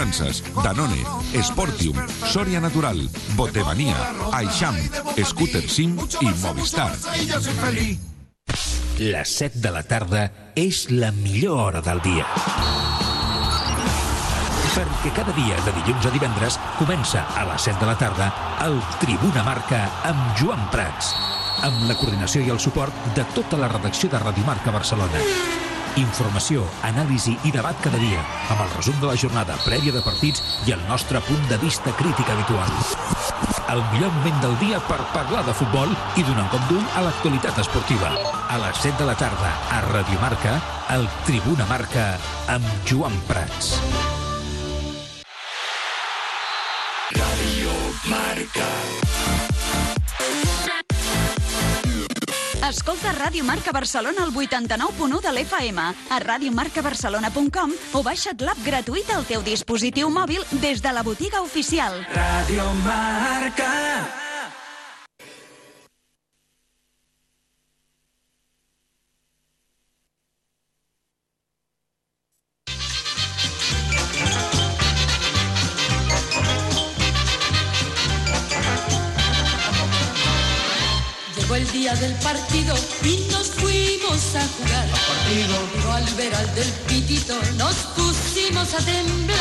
Aseguranzas, Danone, Sportium, Soria Natural, Botemanía, Aisham, Scooter Sim i Movistar. Les 7 de la tarda és la millor hora del dia. Perquè cada dia, de dilluns a divendres, comença a les 7 de la tarda el Tribuna Marca amb Joan Prats, amb la coordinació i el suport de tota la redacció de Radio Marca Barcelona. Informació, anàlisi i debat cada dia, amb el resum de la jornada prèvia de partits i el nostre punt de vista crític habitual. El millor moment del dia per parlar de futbol i donar un cop d'ull a l'actualitat esportiva. A les 7 de la tarda, a Radio Marca, el Tribuna Marca amb Joan Prats. Radio Marca. Escolta Ràdio Marca Barcelona al 89.1 de l'FM, a radiomarcabarcelona.com o baixa't l'app gratuïta al teu dispositiu mòbil des de la botiga oficial. Radio Marca. Día del partido y nos fuimos a jugar. Pero al ver al del pitito nos pusimos a temblar.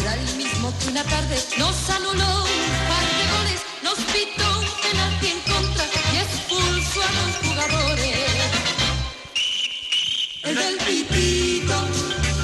Era el mismo que una tarde nos anuló un par de goles, nos pitó un penalti en contra y expulsó a dos jugadores. El del pitito.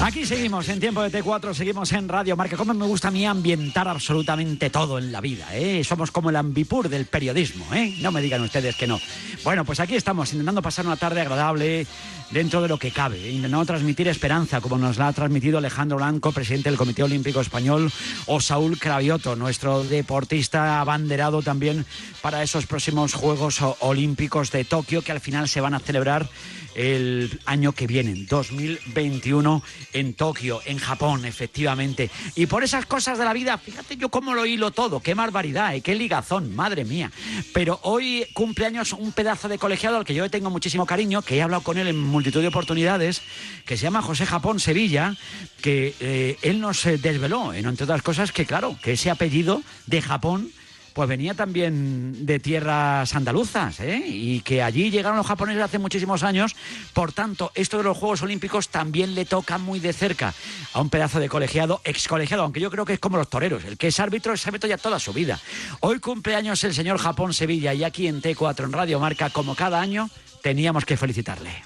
Aquí seguimos en tiempo de T4, seguimos en Radio Marca. Como me gusta a mí ambientar absolutamente todo en la vida, ¿eh? Somos como el ambipur del periodismo, ¿eh? No me digan ustedes que no. Bueno, pues aquí estamos intentando pasar una tarde agradable dentro de lo que cabe, intentando transmitir esperanza, como nos la ha transmitido Alejandro Blanco, presidente del Comité Olímpico Español, o Saúl Cravioto, nuestro deportista abanderado también para esos próximos Juegos Olímpicos de Tokio, que al final se van a celebrar el año que viene, 2021, en Tokio, en Japón, efectivamente. Y por esas cosas de la vida, fíjate yo cómo lo hilo todo, qué barbaridad, ¿eh? qué ligazón, madre mía. Pero hoy cumpleaños un pedazo de colegiado al que yo tengo muchísimo cariño, que he hablado con él en multitud de oportunidades, que se llama José Japón Sevilla, que eh, él nos eh, desveló, en entre otras cosas, que claro, que ese apellido de Japón pues venía también de tierras andaluzas, ¿eh? y que allí llegaron los japoneses hace muchísimos años. Por tanto, esto de los Juegos Olímpicos también le toca muy de cerca a un pedazo de colegiado, ex colegiado, aunque yo creo que es como los toreros, el que es árbitro es árbitro ya toda su vida. Hoy cumpleaños el señor Japón Sevilla y aquí en T4 en Radio Marca, como cada año, teníamos que felicitarle.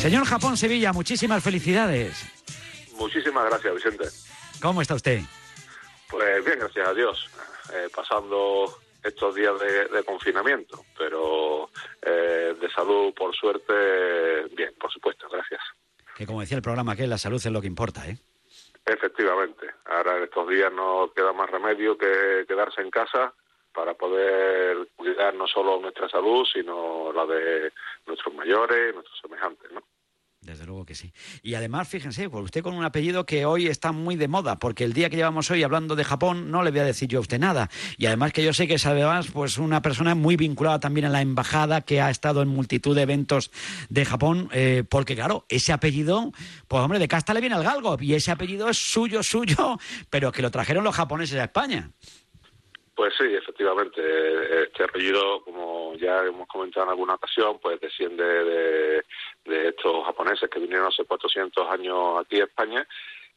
Señor Japón Sevilla, muchísimas felicidades. Muchísimas gracias, Vicente. ¿Cómo está usted? Pues bien, gracias a Dios. Eh, pasando estos días de, de confinamiento, pero eh, de salud, por suerte, bien, por supuesto, gracias. Que como decía el programa, que la salud es lo que importa, ¿eh? Efectivamente, ahora en estos días no queda más remedio que quedarse en casa para poder cuidar no solo nuestra salud, sino la de nuestros mayores, nuestros semejantes, ¿no? Desde luego que sí. Y además, fíjense, pues usted con un apellido que hoy está muy de moda, porque el día que llevamos hoy hablando de Japón no le voy a decir yo a usted nada. Y además que yo sé que es además pues una persona muy vinculada también a la embajada, que ha estado en multitud de eventos de Japón, eh, porque claro, ese apellido, pues hombre, de casta le viene al galgo, y ese apellido es suyo, suyo, pero que lo trajeron los japoneses a España. Pues sí, efectivamente. Este apellido, como ya hemos comentado en alguna ocasión, pues desciende de, de estos japoneses que vinieron hace 400 años aquí a España.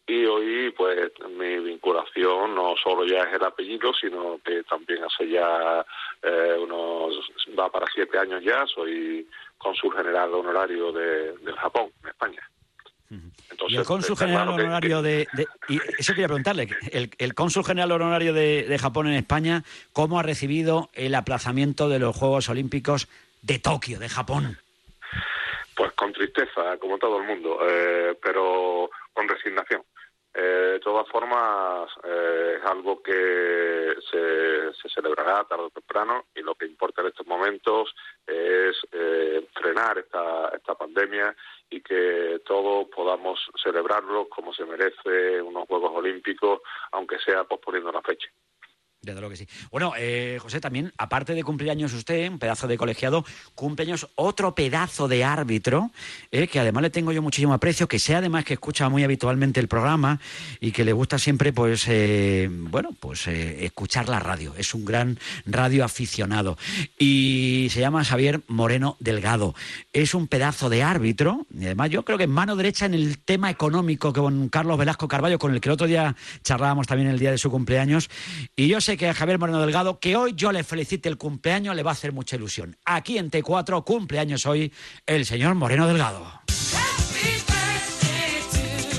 Y hoy, pues, mi vinculación no solo ya es el apellido, sino que también hace ya eh, unos, va para siete años ya, soy cónsul general honorario de, del Japón, en España. y el cónsul general claro que- honorario de, de- Y eso quería preguntarle, el, el cónsul general honorario de, de Japón en España, ¿cómo ha recibido el aplazamiento de los Juegos Olímpicos de Tokio, de Japón? Pues con tristeza, como todo el mundo, eh, pero con resignación. Eh, de todas formas, eh, es algo que se, se celebrará tarde o temprano y lo que importa en estos momentos es eh, frenar esta, esta pandemia y que todos podamos celebrarlo como se merece unos Juegos Olímpicos, aunque sea posponiendo la fecha. Desde luego que sí. Bueno, eh, José, también, aparte de cumplir años usted, un pedazo de colegiado, cumpleaños otro pedazo de árbitro, eh, que además le tengo yo muchísimo aprecio, que sea además que escucha muy habitualmente el programa y que le gusta siempre, pues, eh, bueno, pues escuchar la radio. Es un gran radio aficionado. Y se llama Xavier Moreno Delgado. Es un pedazo de árbitro, y además yo creo que mano derecha en el tema económico con Carlos Velasco Carballo, con el que el otro día charlábamos también el día de su cumpleaños. Y yo sé que a Javier Moreno Delgado, que hoy yo le felicite el cumpleaños, le va a hacer mucha ilusión. Aquí en T4, cumpleaños hoy, el señor Moreno Delgado.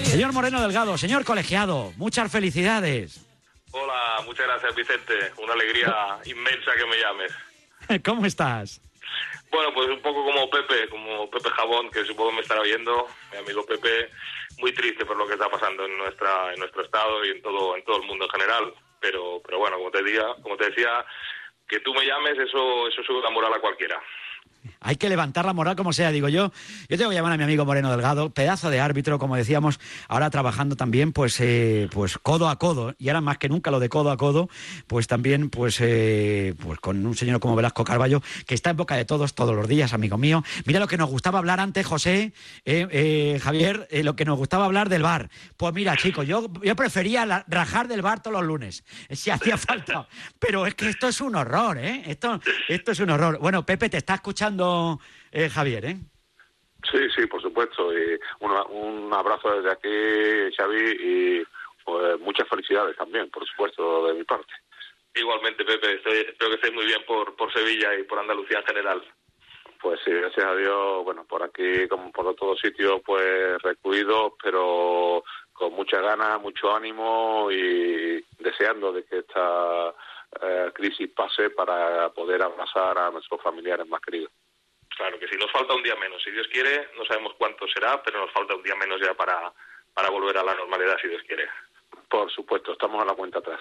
Señor Moreno Delgado, señor colegiado, muchas felicidades. Hola, muchas gracias Vicente. Una alegría inmensa que me llames. ¿Cómo estás? Bueno, pues un poco como Pepe, como Pepe Jabón, que supongo me estará viendo, mi amigo Pepe, muy triste por lo que está pasando en nuestra en nuestro estado y en todo en todo el mundo en general. Pero pero bueno, como te decía, como te decía, que tú me llames, eso eso sube la moral a cualquiera. Hay que levantar la moral como sea, digo yo. Yo tengo que llamar a mi amigo Moreno Delgado, pedazo de árbitro, como decíamos, ahora trabajando también, pues, eh, pues codo a codo, y ahora más que nunca lo de codo a codo, pues también, pues, eh, pues con un señor como Velasco Carballo, que está en boca de todos todos los días, amigo mío. Mira lo que nos gustaba hablar antes, José, eh, eh, Javier, eh, lo que nos gustaba hablar del bar. Pues mira, chicos, yo, yo prefería rajar del bar todos los lunes, si hacía falta. Pero es que esto es un horror, ¿eh? Esto, esto es un horror. Bueno, Pepe, te está escuchando eh, Javier, ¿eh? Sí, sí, por supuesto. Una- un abrazo desde aquí, Xavi, y pues, muchas felicidades también, por supuesto, de mi parte. Igualmente, Pepe, estoy, espero que estés muy bien por, por Sevilla y por Andalucía en general. Pues sí, gracias a Dios, bueno, por aquí como por todos sitios, pues recluidos, pero con mucha ganas, mucho ánimo y deseando de que esta eh, crisis pase para poder abrazar a nuestros familiares más queridos. Claro que sí, nos falta un día menos. Si Dios quiere, no sabemos cuánto será, pero nos falta un día menos ya para, para volver a la normalidad, si Dios quiere. Por supuesto, estamos a la cuenta atrás.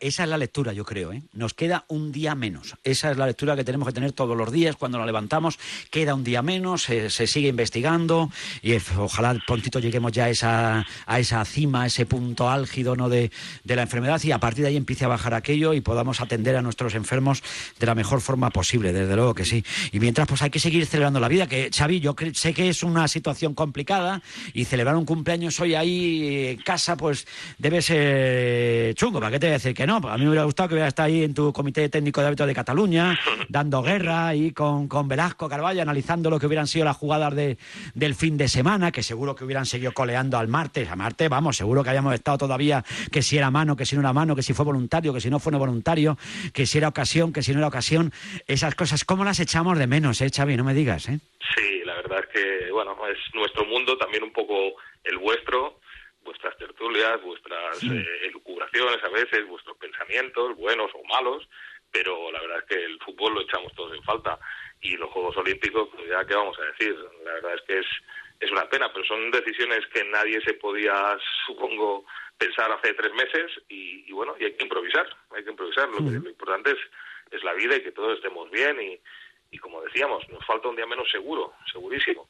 Esa es la lectura, yo creo. ¿eh? Nos queda un día menos. Esa es la lectura que tenemos que tener todos los días cuando nos levantamos. Queda un día menos, se, sigue investigando y eh, ojalá prontito lleguemos ya a esa, a esa cima, a ese punto álgido ¿no? de, de la enfermedad y a partir de ahí empiece a bajar aquello y podamos atender a nuestros enfermos de la mejor forma posible, desde luego que sí. Y mientras, pues hay que seguir celebrando la vida, que Xavi, yo sé que es una situación complicada y celebrar un cumpleaños hoy ahí en casa, pues debe ser chungo. ¿Para qué te voy a decir que no? Pues a mí me hubiera gustado que hubiera estado ahí en tu comité técnico de hábitos de Cataluña, dando guerra ahí con, con Velasco Carballo, analizando lo que hubieran sido las jugadas de, del fin de semana, que seguro que hubieran seguido coleando al martes. A martes, vamos, seguro que habíamos estado todavía que si era mano, que si no era mano, que si fue voluntario, que si no fue no voluntario, que si era ocasión, que si no era ocasión. Esas cosas, ¿cómo las echamos de menos, eh, Xavi? No me digas, ¿eh? Sí, la verdad es que, bueno, es nuestro mundo, también un poco el vuestro, vuestras tertulias, vuestras eh, elucubraciones a veces, vuestros pensamientos, buenos o malos, pero la verdad es que el fútbol lo echamos todos en falta. Y los Juegos Olímpicos, pues ya, ¿qué vamos a decir? La verdad es que es, es una pena, pero son decisiones que nadie se podía, supongo, pensar hace tres meses y, y bueno, y hay que improvisar, hay que improvisar. Lo, que- lo importante es, es la vida y que todos estemos bien y, y como decíamos, nos falta un día menos seguro, segurísimo.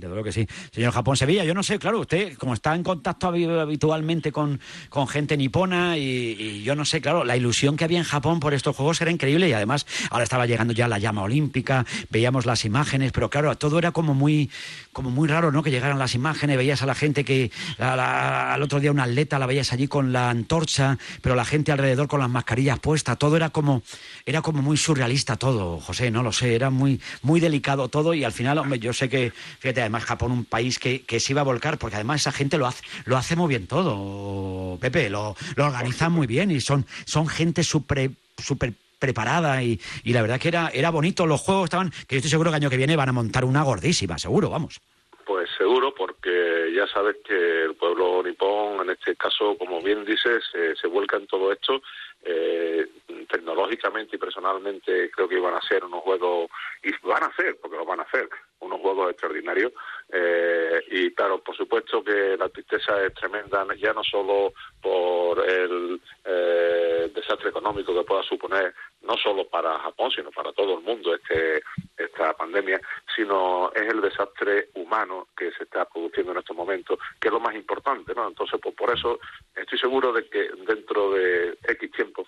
Desde luego que sí. Señor Japón Sevilla, yo no sé, claro, usted como está en contacto habi- habitualmente con, con gente nipona y, yo no sé, claro, la ilusión que había en Japón por estos juegos era increíble y además ahora estaba llegando ya la llama olímpica, veíamos las imágenes, pero claro, todo era como muy, como muy raro, ¿no? Que llegaran las imágenes, veías a la gente que a la- al otro día una atleta la veías allí con la antorcha, pero la gente alrededor con las mascarillas puestas, todo era como, era como muy surrealista todo, José, no lo sé, era muy, muy delicado todo y al final, hombre, yo sé que, fíjate, además Japón un país que, que se iba a volcar, porque además esa gente lo hace, lo hace muy bien todo, Pepe, lo, lo organizan muy bien y son, son gente súper súper preparada y, y la verdad que era, era bonito, los juegos estaban, que yo estoy seguro que año que viene van a montar una gordísima, seguro, vamos. Pues seguro, porque ya sabes que el pueblo nipón, en este caso, como bien dices, eh, se vuelca en todo esto. Eh, tecnológicamente y personalmente creo que iban a ser unos juegos, y van a ser, porque lo van a hacer, unos juegos extraordinarios. Eh, y claro, por supuesto que la tristeza es tremenda, ya no solo por el eh, desastre económico que pueda suponer, no solo para Japón, sino para todo el mundo este, esta pandemia, sino es el desastre humano que se está produciendo en estos momentos, que es lo más importante, ¿no? Entonces, pues por eso estoy seguro de que dentro de X tiempo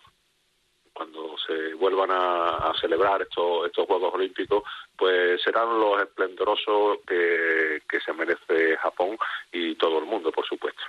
vuelvan a, celebrar estos, estos Juegos Olímpicos, pues serán los esplendorosos que, que se merece Japón y todo el mundo, por supuesto.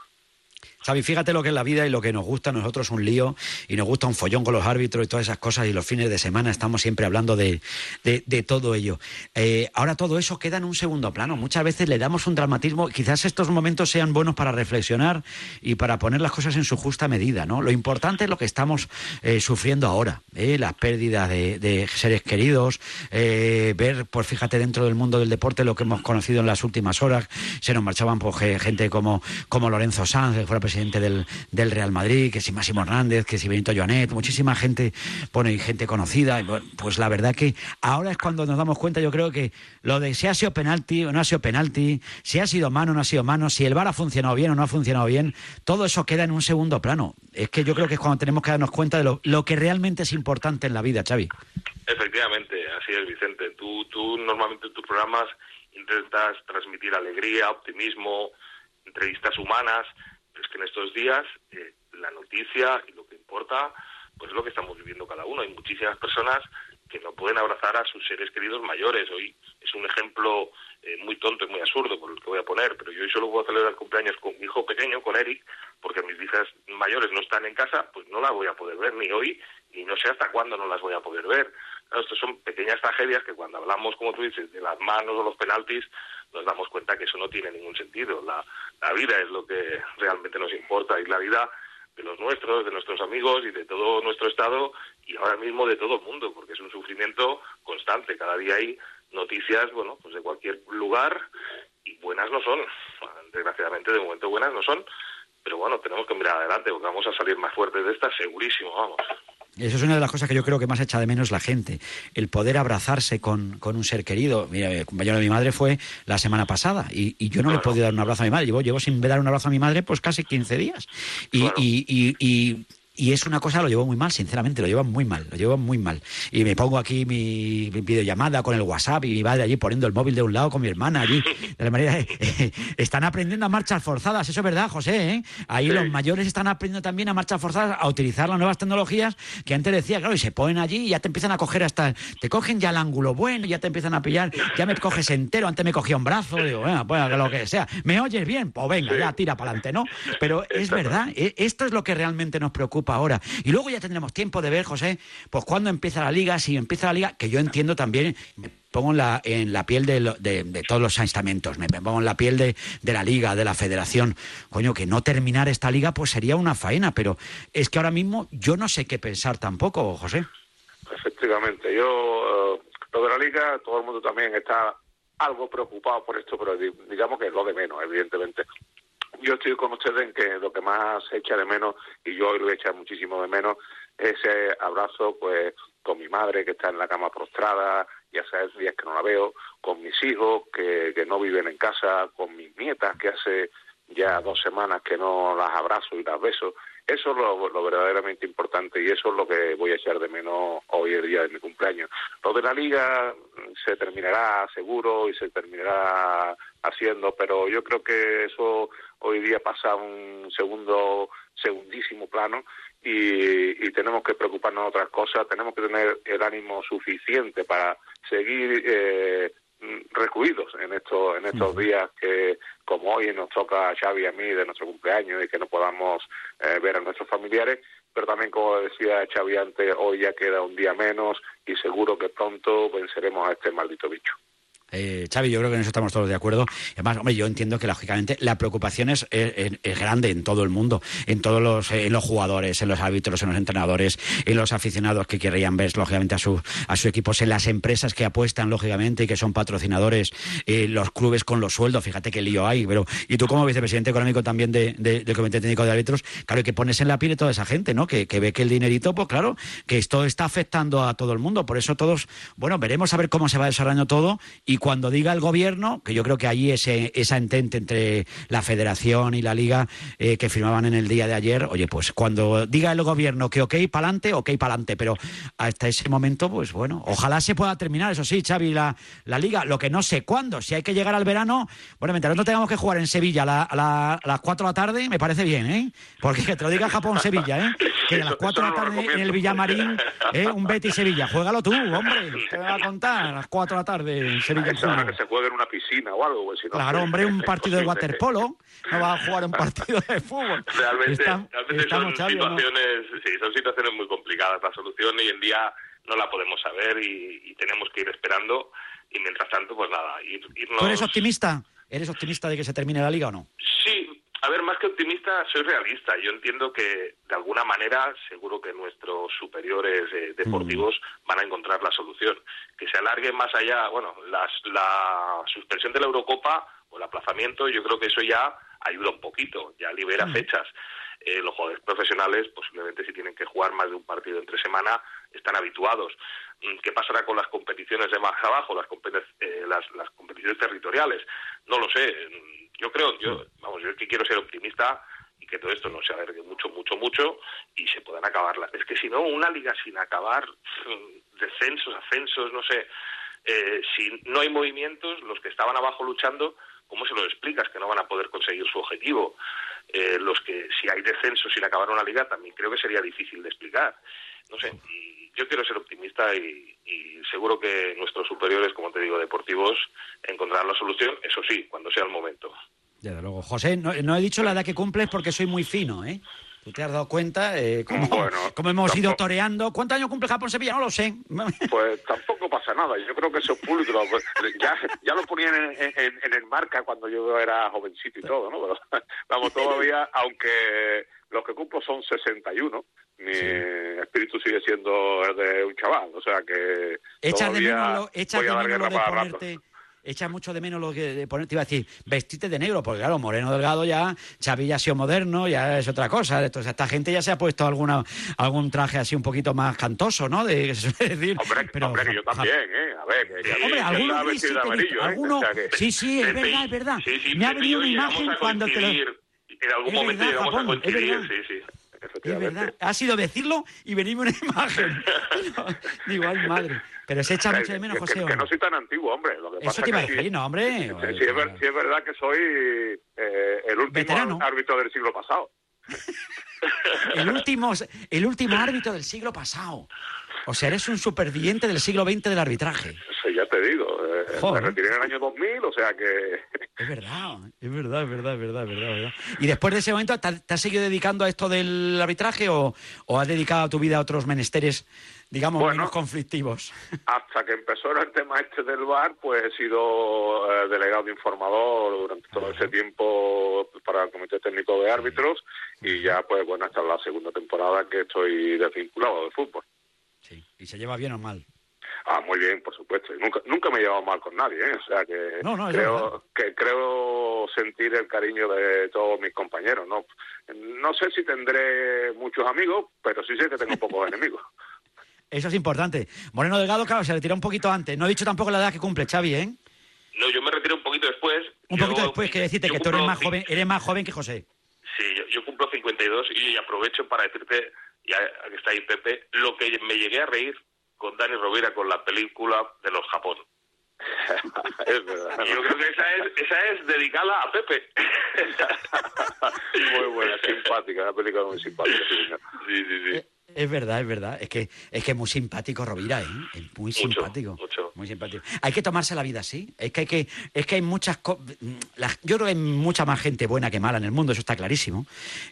Xavi, fíjate lo que es la vida y lo que nos gusta a nosotros un lío y nos gusta un follón con los árbitros y todas esas cosas y los fines de semana estamos siempre hablando de, de, todo ello. Eh, ahora todo eso queda en un segundo plano. Muchas veces le damos un dramatismo. Quizás estos momentos sean buenos para reflexionar y para poner las cosas en su justa medida. ¿no? Lo importante es lo que estamos eh, sufriendo ahora. ¿eh? Las pérdidas de, seres queridos, ver, pues fíjate, dentro del mundo del deporte lo que hemos conocido en las últimas horas. Se nos marchaban pues, gente como, como Lorenzo Sanz, que fuera presidente del, del, Real Madrid, que si Máximo Hernández, que si Benito Joanet, muchísima gente, pone gente conocida. Pues la verdad que ahora es cuando nos damos cuenta, yo creo que lo de si ha sido penalti o no ha sido penalti, si ha sido mano o no ha sido mano, si el VAR ha funcionado bien o no ha funcionado bien, todo eso queda en un segundo plano. Es que yo creo que es cuando tenemos que darnos cuenta de lo, lo que realmente es importante en la vida, Xavi. Efectivamente, así es, Vicente. Tú, tú normalmente en tus programas intentas transmitir alegría, optimismo, entrevistas humanas, es que en estos días eh, la noticia y lo que importa pues es lo que estamos viviendo cada uno. Hay muchísimas personas que no pueden abrazar a sus seres queridos mayores. Hoy es un ejemplo eh, muy tonto y muy absurdo por el que voy a poner, pero yo hoy solo puedo celebrar cumpleaños con mi hijo pequeño, con Eric, porque mis hijas mayores no están en casa, pues no las voy a poder ver ni hoy, ni no sé hasta cuándo no las voy a poder ver. estas son pequeñas tragedias que cuando hablamos, como tú dices, de las manos o los penaltis, nos damos cuenta que eso no tiene ningún sentido. La, la vida es lo que realmente nos importa y la vida de los nuestros, de nuestros amigos y de todo nuestro Estado y ahora mismo de todo el mundo, porque es un sufrimiento constante. Cada día hay noticias, bueno, pues de cualquier lugar y buenas no son. Desgraciadamente, de momento buenas no son, pero bueno, tenemos que mirar adelante porque vamos a salir más fuertes de esta, segurísimo, vamos. Eso es una de las cosas que yo creo que más echa de menos la gente, el poder abrazarse con, con un ser querido. Mira, el compañero de mi madre fue la semana pasada y, y yo no le he podido dar un abrazo a mi madre. Llevo, llevo sin dar un abrazo a mi madre pues casi 15 días. y, y, y y es una cosa, lo llevo muy mal, sinceramente, lo llevan muy mal, lo llevo muy mal. Y me pongo aquí mi videollamada con el WhatsApp y mi padre allí poniendo el móvil de un lado con mi hermana allí. De la manera, están aprendiendo a marchas forzadas, eso es verdad, José. ¿eh? Ahí los mayores están aprendiendo también a marchas forzadas, a utilizar las nuevas tecnologías que antes decía, claro, y se ponen allí y ya te empiezan a coger hasta, te cogen ya el ángulo bueno, ya te empiezan a pillar, ya me coges entero, antes me cogía un brazo, digo, bueno, pues lo que sea. ¿Me oyes bien? Pues venga, ya tira para adelante, ¿no? Pero es verdad, e, esto es lo que realmente nos preocupa ahora. Y luego ya tendremos tiempo de ver, José, pues cuándo empieza la liga, si empieza la liga, que yo entiendo también, me pongo en la, en la piel de, todos los estamentos, me pongo en la piel de, la liga, de la federación. Coño, que no terminar esta liga pues sería una faena, pero es que ahora mismo yo no sé qué pensar tampoco, José. Efectivamente, yo, eh, lo de la liga, todo el mundo también está algo preocupado por esto, pero digamos que es lo de menos, evidentemente yo estoy con ustedes en que lo que más se echa de menos, y yo hoy lo he echado muchísimo de menos, ese abrazo pues con mi madre que está en la cama prostrada, ya hace días que no la veo, con mis hijos que, que no viven en casa, con mis nietas que hace ya dos semanas que no las abrazo y las beso. Eso es lo, lo, verdaderamente importante y eso es lo que voy a echar de menos hoy el día de mi cumpleaños. Lo de la liga se terminará seguro y se terminará haciendo, pero yo creo que eso hoy día pasa a un segundo, segundísimo plano y, tenemos que preocuparnos de otras cosas, tenemos que tener el ánimo suficiente para seguir eh, recluidos en estos en estos días que como hoy nos toca a Xavi y a mí de nuestro cumpleaños y que no podamos eh, ver a nuestros familiares pero también como decía Xavi antes hoy ya queda un día menos y seguro que pronto venceremos a este maldito bicho eh, Xavi, yo creo que en eso estamos todos de acuerdo. Además, hombre, yo entiendo que lógicamente la preocupación es, grande en todo el mundo, en todos los, jugadores, en los árbitros, en los entrenadores, en los aficionados que querrían ver, lógicamente, a, su, a sus equipos, en las empresas que apuestan, lógicamente, y que son patrocinadores, eh, los clubes con los sueldos, fíjate qué lío hay, pero y tú como vicepresidente económico también de, del Comité Técnico de Árbitros, claro, que pones en la piel de toda esa gente, ¿no? Que, que ve que el dinerito, pues claro, que esto está afectando a todo el mundo, por eso todos, bueno, veremos a ver cómo se va desarrollando todo y cuando diga el gobierno, que yo creo que ahí ese, esa entente entre la federación y la liga eh, que firmaban en el día de ayer, oye, pues cuando diga el gobierno que ok, para adelante, ok, para adelante, pero hasta ese momento, pues bueno, ojalá se pueda terminar, eso sí, Xavi, la, la liga, lo que no sé cuándo, si hay que llegar al verano, bueno, mientras no tengamos que jugar en Sevilla a, las 4 de la tarde, me parece bien, ¿eh? Porque que te lo diga Japón-Sevilla, ¿eh? que a las 4 de la tarde en el Villamarín, ¿eh? un Betis-Sevilla. Juégalo tú, hombre. Te va a contar a las 4 de la tarde en Sevilla. Que se juegue en una piscina o algo. Pues, si no, claro, hombre, un partido de waterpolo. No va a jugar un partido de fútbol. Realmente, Está- realmente son ¿o no? situaciones, sí, son situaciones muy complicadas. La solución hoy en día no la podemos saber y, y tenemos que ir esperando. Y mientras tanto, pues nada, ir, irnos... ¿Tú eres optimista? ¿Eres optimista de que se termine la liga o no? Sí, a ver, más que optimista, soy realista. Yo entiendo que de alguna manera, seguro que nuestros superiores eh, deportivos van a encontrar la solución. Que se alargue más allá, bueno, las, la suspensión de la Eurocopa o el aplazamiento, yo creo que eso ya ayuda un poquito, ya libera fechas. Eh, los jugadores profesionales, posiblemente si tienen que jugar más de un partido entre semana, están habituados. Mm, ¿Qué pasará con las competiciones de más abajo, las, competi- eh, las, las competiciones territoriales? No lo sé. Mm, Yo creo, yo, vamos, yo que quiero ser optimista y que todo esto no se alargue mucho, mucho, mucho y se puedan acabar. las- Es que si no, una liga sin acabar, mm, descensos, ascensos, no sé, eh, si no hay movimientos, los que estaban abajo luchando, ¿cómo se lo explicas que no van a poder conseguir su objetivo? Eh, los que, si hay descensos sin acabar una liga, también creo que sería difícil de explicar. No sé, y yo quiero ser optimista y, y seguro que nuestros superiores, como te digo, deportivos, encontrarán la solución, eso sí, cuando sea el momento. Desde luego. José, no, no he dicho la edad que cumples porque soy muy fino, ¿eh? ¿Tú te has dado cuenta eh, cómo, Bueno, cómo hemos ido toreando? ¿Cuántos años cumple Japón-Sevilla? No lo sé. Pues tampoco pasa nada. Yo creo que eso es público. Pues, Ya, ya lo ponían en, en- en el marca cuando yo era jovencito y todo, ¿no? Pero, vamos, todavía, aunque los que cumplo son 61, mi espíritu sigue siendo el de un chaval. O sea que. Echas de menos lo, echas voy de a dar menos de para rato. Echas mucho de menos lo que de ponerte, iba a decir, vestirte de negro, porque claro, Moreno Delgado ya, Xavi ya ha sido moderno, ya es otra cosa. Entonces, esta gente ya se ha puesto alguna algún traje así un poquito más cantoso, ¿no? De, decir. Hombre, Pero, hombre, que yo también, ¿eh? A ver, que, que Hombre, algunos sí te visto, amarillo, ¿eh? algunos- O sea que- Sí, sí, es verdad, es verdad. Sí, sí, Me ha venido una imagen cuando te lo... En algún Es momento verdad, llegamos Japón, a coincidir, sí, sí. Es verdad, ha sido decirlo y venirme una imagen. Digo, ay madre. Pero se echa mucho de menos, José. que- ¿o que no? no soy tan antiguo, hombre. Lo que Eso pasa te iba a decir, no, hombre. Sí, sí es, ver- sí es verdad que soy eh, el último Veterano. árbitro del siglo pasado. El último, el último árbitro del siglo pasado. O sea, eres un superviviente del siglo XX del arbitraje. Eso ya te digo. Eh, Joder. me retiré en el año 2000, o sea que... Es verdad, es verdad, es verdad, es verdad, es verdad, es verdad. Y después de ese momento, ¿te, has seguido dedicando a esto del arbitraje o, o has dedicado tu vida a otros menesteres, digamos, Bueno. menos conflictivos? Hasta que empezó el tema este del bar, pues he sido eh, delegado informador durante todo ese tiempo para el Comité Técnico de Árbitros y ya, pues bueno, esta es la segunda temporada que estoy desvinculado del fútbol. Sí. ¿Y se lleva bien o mal? Ah, muy bien, por supuesto. Y nunca, nunca me he llevado mal con nadie, ¿eh? O sea que No, no, creo que creo sentir el cariño de todos mis compañeros, ¿no? No sé si tendré muchos amigos, pero sí sé que tengo pocos enemigos. Eso es importante. Moreno Delgado, claro, se retiró un poquito antes. No he dicho tampoco la edad que cumple, Xavi, ¿eh? No, yo me retiro un poquito después. Un Yo- poquito después, quiere decirte que tú eres cumplo más joven, eres más joven que José. Sí, yo, yo cumplo 52 y aprovecho para decirte, ya que está ahí Pepe, lo que me llegué a reír con Dani Rovira con la película de los Japón. es verdad. Yo creo que esa es, esa es dedicada a Pepe. muy buena, simpática, una película muy simpática. sí. Sí, sí, Es verdad, es verdad. Es que es que es muy simpático Rovira, ¿eh? Es muy Mucho, simpático. mucho. Muy simpático. Hay que tomarse la vida así. Es que hay que, es que hay muchas co- la- yo creo que hay mucha más gente buena que mala en el mundo, eso está clarísimo.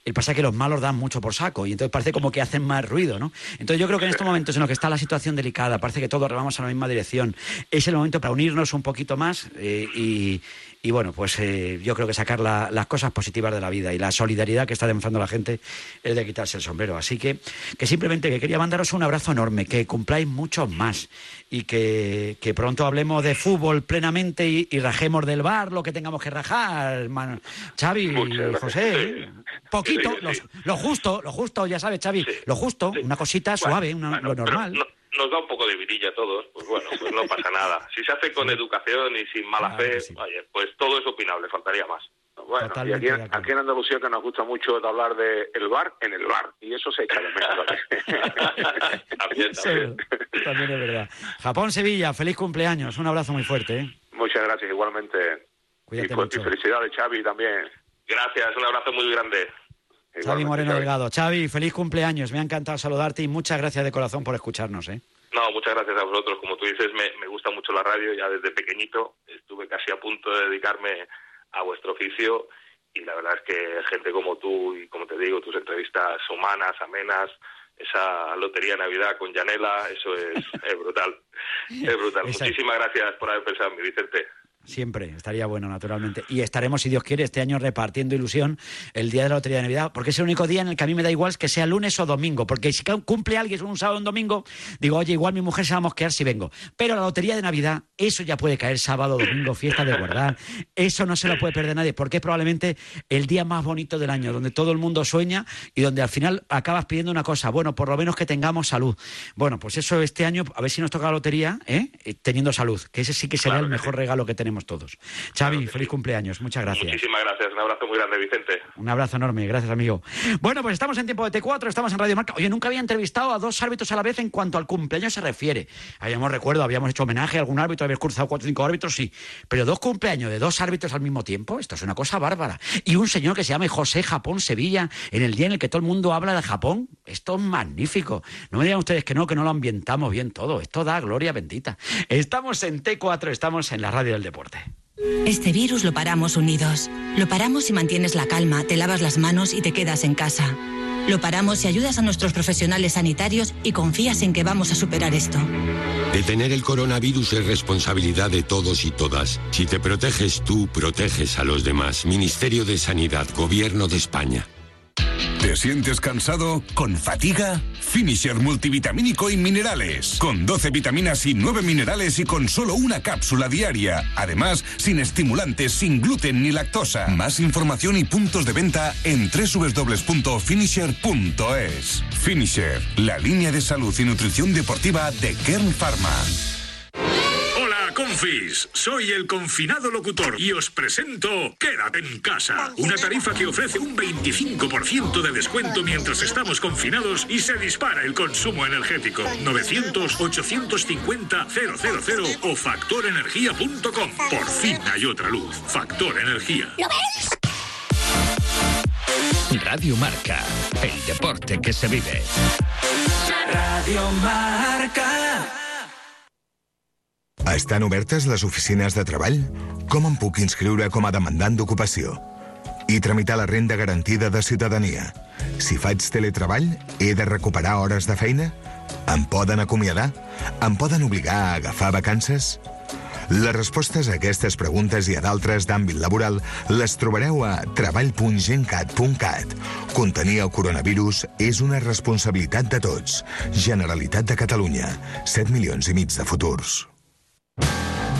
El pasa es que los malos dan mucho por saco y entonces parece como que hacen más ruido, ¿no? Entonces yo creo que en estos momentos en los que está la situación delicada, parece que todos remamos a la misma dirección, es el momento para unirnos un poquito más eh, y, y, bueno, pues eh, yo creo que sacar la- las cosas positivas de la vida y la solidaridad que está demostrando la gente es de quitarse el sombrero. Así que, que simplemente que quería mandaros un abrazo enorme, que cumpláis muchos más y que, que pronto hablemos de fútbol plenamente y, y rajemos del bar lo que tengamos que rajar, man- Xavi. José. Poquito, Sí, sí. Lo, lo justo, lo justo, ya sabes, Xavi, lo justo, una cosita suave, una- Bueno, lo pero normal. no- nos da un poco de virilla a todos, pues bueno, pues no pasa nada. Si se hace con educación y sin mala Claro fe, sí. oye, pues todo es opinable, faltaría más. Bueno, y aquí, en Andalucía que nos gusta mucho de hablar de el bar en el bar, y eso se echa de menos. También, Sí, también. también es verdad. Japón, Sevilla, feliz cumpleaños. Un abrazo muy fuerte. ¿eh? Muchas gracias, igualmente. Cuídate y, pues, mucho. y felicidades, Xavi, también. Gracias, un abrazo muy grande. Xavi Moreno Xavi. Delgado. Xavi, feliz cumpleaños. Me ha encantado saludarte y muchas gracias de corazón por escucharnos. ¿eh? No, muchas gracias a vosotros. Como tú dices, me, me gusta mucho la radio. Ya desde pequeñito estuve casi a punto de dedicarme a vuestro oficio y la verdad es que gente como tú y como te digo, tus entrevistas humanas, amenas, esa lotería de Navidad con Yanela, eso es, es brutal. Es brutal. Muchísimas gracias por haber pensado en mí, Vicente. Siempre, estaría bueno, naturalmente. Y estaremos, si Dios quiere, este año repartiendo ilusión el día de la Lotería de Navidad, porque es el único día en el que a mí me da igual que sea lunes o domingo, porque si cumple alguien un sábado o un domingo, digo, oye, igual mi mujer se va a mosquear si vengo. Pero la Lotería de Navidad, eso ya puede caer sábado, domingo, fiesta de guardar, eso no se lo puede perder nadie, porque es probablemente el día más bonito del año, donde todo el mundo sueña y donde al final acabas pidiendo una cosa, bueno, por lo menos que tengamos salud. Bueno, pues eso este año, a ver si nos toca la lotería, ¿eh? Eh, teniendo salud, que ese sí que sería Claro el mejor sí. regalo que tenemos todos. Xavi, feliz cumpleaños, muchas gracias. Muchísimas gracias. Un abrazo muy grande, Vicente. Un abrazo enorme, gracias amigo. Bueno, pues estamos en tiempo de T4, estamos en Radio Marca. Oye, nunca había entrevistado a dos árbitros a la vez en cuanto al cumpleaños se refiere. Habíamos recuerdo, habíamos hecho homenaje a algún árbitro, habíamos cruzado cuatro o cinco árbitros, sí. Pero dos cumpleaños de dos árbitros al mismo tiempo, esto es una cosa bárbara. Y un señor que se llama José Japón Sevilla, en el día en el que todo el mundo habla de Japón. Esto es magnífico. No me digan ustedes que no, que no lo ambientamos bien todo. Esto da gloria bendita. Estamos en T4, estamos en la radio del deporte. Este virus lo paramos unidos. Lo paramos si mantienes la calma, te lavas las manos y te quedas en casa. Lo paramos si ayudas a nuestros profesionales sanitarios y confías en que vamos a superar esto. Detener el coronavirus es responsabilidad de todos y todas. Si te proteges tú, proteges a los demás. Ministerio de Sanidad, Gobierno de España. ¿Te sientes cansado? ¿Con fatiga? Finisher multivitamínico y minerales. Con 12 vitaminas y 9 minerales y con solo una cápsula diaria. Además, sin estimulantes, sin gluten ni lactosa. Más información y puntos de venta en www.finisher.es. Finisher, la línea de salud y nutrición deportiva de Kern Pharma. Hola, confis. Soy el confinado locutor y os presento Quédate en casa. Una tarifa que ofrece un 25% de descuento mientras estamos confinados y se dispara el consumo energético. 900-850-000 o factorenergía.com. Por fin hay otra luz. Factor Energía. Radio Marca, el deporte que se vive. Radio Marca. Estan obertes les oficines de treball? Com em puc inscriure com a demandant d'ocupació? I tramitar la renda garantida de ciutadania? Si faig teletreball, he de recuperar hores de feina? Em poden acomiadar? Em poden obligar a agafar vacances? Les respostes a aquestes preguntes i a d'altres d'àmbit laboral les trobareu a treball.gencat.cat. Contenir el coronavirus és una responsabilitat de tots. Generalitat de Catalunya. 7 milions i mig de futurs.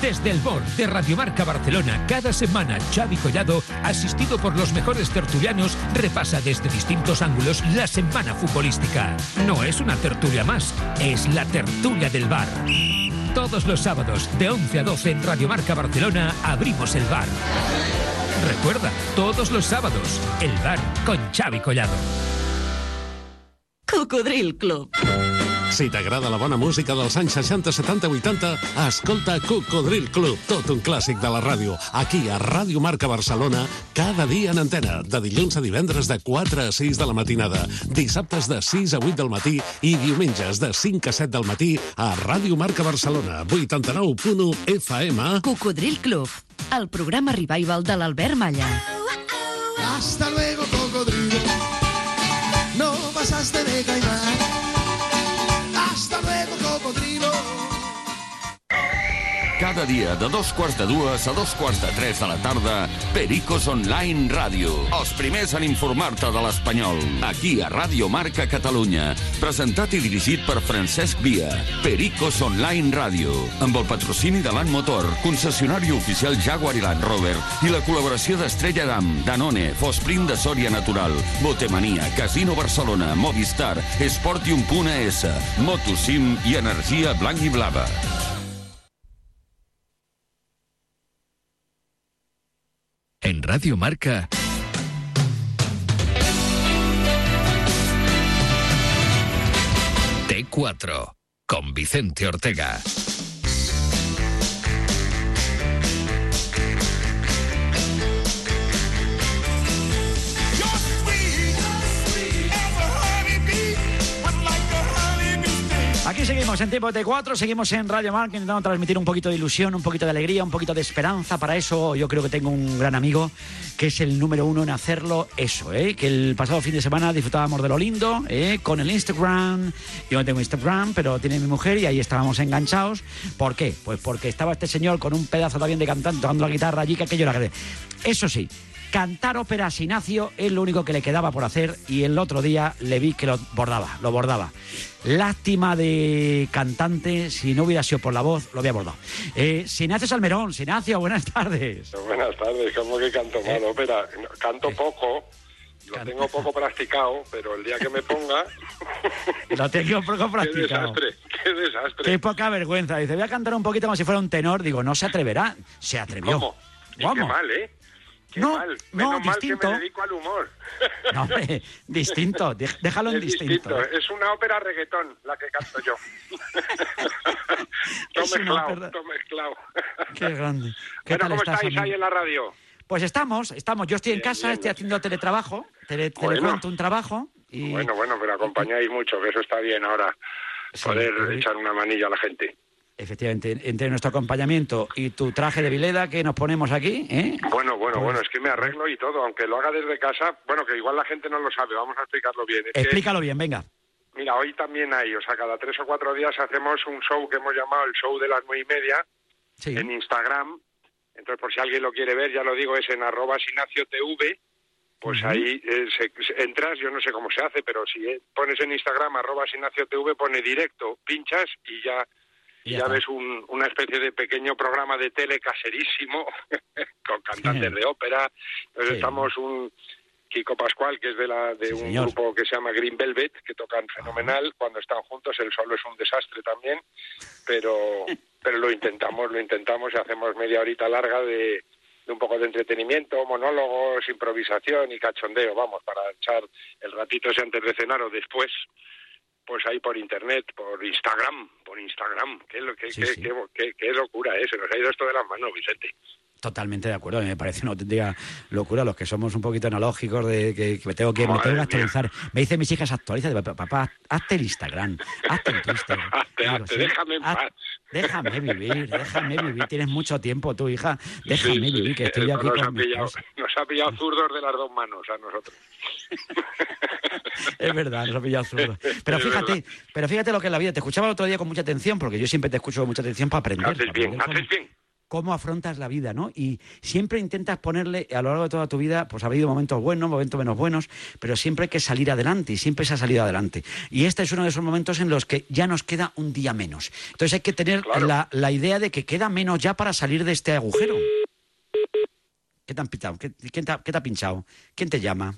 Desde el board de Radiomarca Barcelona, cada semana Xavi Collado, asistido por los mejores tertulianos, repasa desde distintos ángulos la semana futbolística. No es una tertulia más, es la tertulia del bar. Todos los sábados, de 11 a 12 en Radiomarca Barcelona, abrimos el bar. Recuerda, todos los sábados, el bar con Xavi Collado. Cocodril Club. Si t'agrada la bona música dels anys 60, 70, 80, escolta Cocodril Club, tot un clàssic de la ràdio. Aquí, a Ràdio Marca Barcelona, cada dia en antena, de dilluns a divendres de 4 a 6 de la matinada, dissabtes de 6 a 8 del matí i diumenges de 5 a 7 del matí a Ràdio Marca Barcelona, 89.1 FM. Cocodril Club, el programa revival de l'Albert Malla. Hasta Cada dia de dos quarts de dues a dos quarts de tres de la tarda, Pericos Online Ràdio. Els primers en informar-te de l'espanyol. Aquí a Ràdio Marca Catalunya. Presentat i dirigit per Francesc Via. Pericos Online Ràdio. Amb el patrocini de Land Motor, concessionari oficial Jaguar i Land Rover i la col·laboració d'Estrella Damm, Danone, Fosprint de Sòria Natural, Botemania, Casino Barcelona, Movistar, Esportium.es, Motosim i Energia Blanc i Blava. Radio Marca. T4 con Vicente Ortega. Aquí seguimos en Tiempo de T4, seguimos en Radio Marca intentando transmitir un poquito de ilusión, un poquito de alegría, un poquito de esperanza. Para eso yo creo que tengo un gran amigo que es el número uno en hacerlo eso, ¿eh? que el pasado fin de semana disfrutábamos de lo lindo ¿eh? con el Instagram. Yo no tengo Instagram, pero tiene mi mujer y ahí estábamos enganchados. ¿Por qué? Pues porque estaba este señor con un pedazo también de cantante tocando la guitarra allí que aquello era... Eso sí, Cantar ópera a Sinacio es lo único que le quedaba por hacer y el otro día le vi que lo bordaba, lo bordaba. Lástima de cantante, si no hubiera sido por la voz, lo había bordado. Eh, Sinacio Salmerón, Sinacio, buenas tardes. Buenas tardes, ¿cómo que canto Eh. mal ópera? Canto poco, lo tengo poco practicado, pero el día que me ponga, Lo tengo poco qué practicado. desastre, qué desastre. Qué poca vergüenza. Dice, voy a cantar un poquito como si fuera un tenor. Digo, no se atreverá. Se atrevió. ¿Cómo? Qué mal, ¿eh? Qué No, mal. no, Menos mal distinto. que me dedico al humor. No, hombre, distinto. Déjalo en es distinto. ¿eh? Es una ópera reggaetón la que canto yo. todo mezclado, todo mezclado. Qué grande. ¿Qué Bueno, tal ¿cómo estás, estáis amigo? ahí en la radio? Pues estamos, estamos. Yo estoy en casa, estoy haciendo teletrabajo, tele, Bueno. telecuento un trabajo y Bueno, bueno, pero acompañáis mucho, que eso está bien ahora, poder echar una manilla a la gente. Efectivamente entre nuestro acompañamiento y tu traje de vileda que nos ponemos aquí, ¿eh? Bueno, bueno, Pues- bueno, es que me arreglo y todo, aunque lo haga desde casa, bueno, que igual la gente no lo sabe, vamos a explicarlo bien. Es que, Explícalo bien, venga. mira, hoy también hay, o sea, cada tres o cuatro días hacemos un show que hemos llamado el show de las nueve y media Sí. en Instagram. Entonces, por si alguien lo quiere ver, ya lo digo, es en arroba sinacio TV. Pues ahí eh, se- se- entras, yo no sé cómo se hace, pero si eh, pones en Instagram arroba sinacio TV, pone directo, pinchas y ya, y Ya ves un- una especie de pequeño programa de tele caserísimo con cantantes de ópera. Entonces Sí. estamos un Kiko Pascual, que es de, la, de un señor. grupo que se llama Green Velvet, que tocan fenomenal. Cuando están juntos, el solo es un desastre también, pero, pero lo intentamos, lo intentamos y hacemos media horita larga de, de un poco de entretenimiento, monólogos, improvisación y cachondeo, vamos, para echar el ratito ese antes de cenar o después, pues ahí por internet, por Instagram, por Instagram. Qué, qué, Sí, qué- sí. qué- qué- qué locura, ¿eh? Se nos ha ido esto de las manos, Vicente. Totalmente de acuerdo, a mí me parece una auténtica locura los que somos un poquito analógicos de que, que me tengo que, me tengo que actualizar. Me dicen mis hijas actualiza, papá, hazte el Instagram, hazte el Twitter. Hazte, Digo, hazte, sí, déjame en haz- paz. Déjame vivir, déjame vivir. Tienes mucho tiempo, tu hija. Déjame Sí, sí, vivir, que estoy aquí nos, ha con mis pillado, nos ha pillado zurdos de las dos manos a nosotros. Es verdad, nos ha pillado zurdo. Pero Es fíjate, verdad. pero fíjate lo que es la vida. Te escuchaba el otro día con mucha atención, porque yo siempre te escucho con mucha atención para aprender. Haces para bien, haces bien. Cómo afrontas la vida, ¿no? Y siempre intentas ponerle, a lo largo de toda tu vida, pues ha habido momentos buenos, momentos menos buenos, pero siempre hay que salir adelante y siempre se ha salido adelante. Y este es uno de esos momentos en los que ya nos queda un día menos. Entonces hay que tener la, la idea de que queda menos ya para salir de este agujero. ¿Qué te han pitado? ¿Qué, quién te ha, qué te ha pinchado? ¿Quién te llama?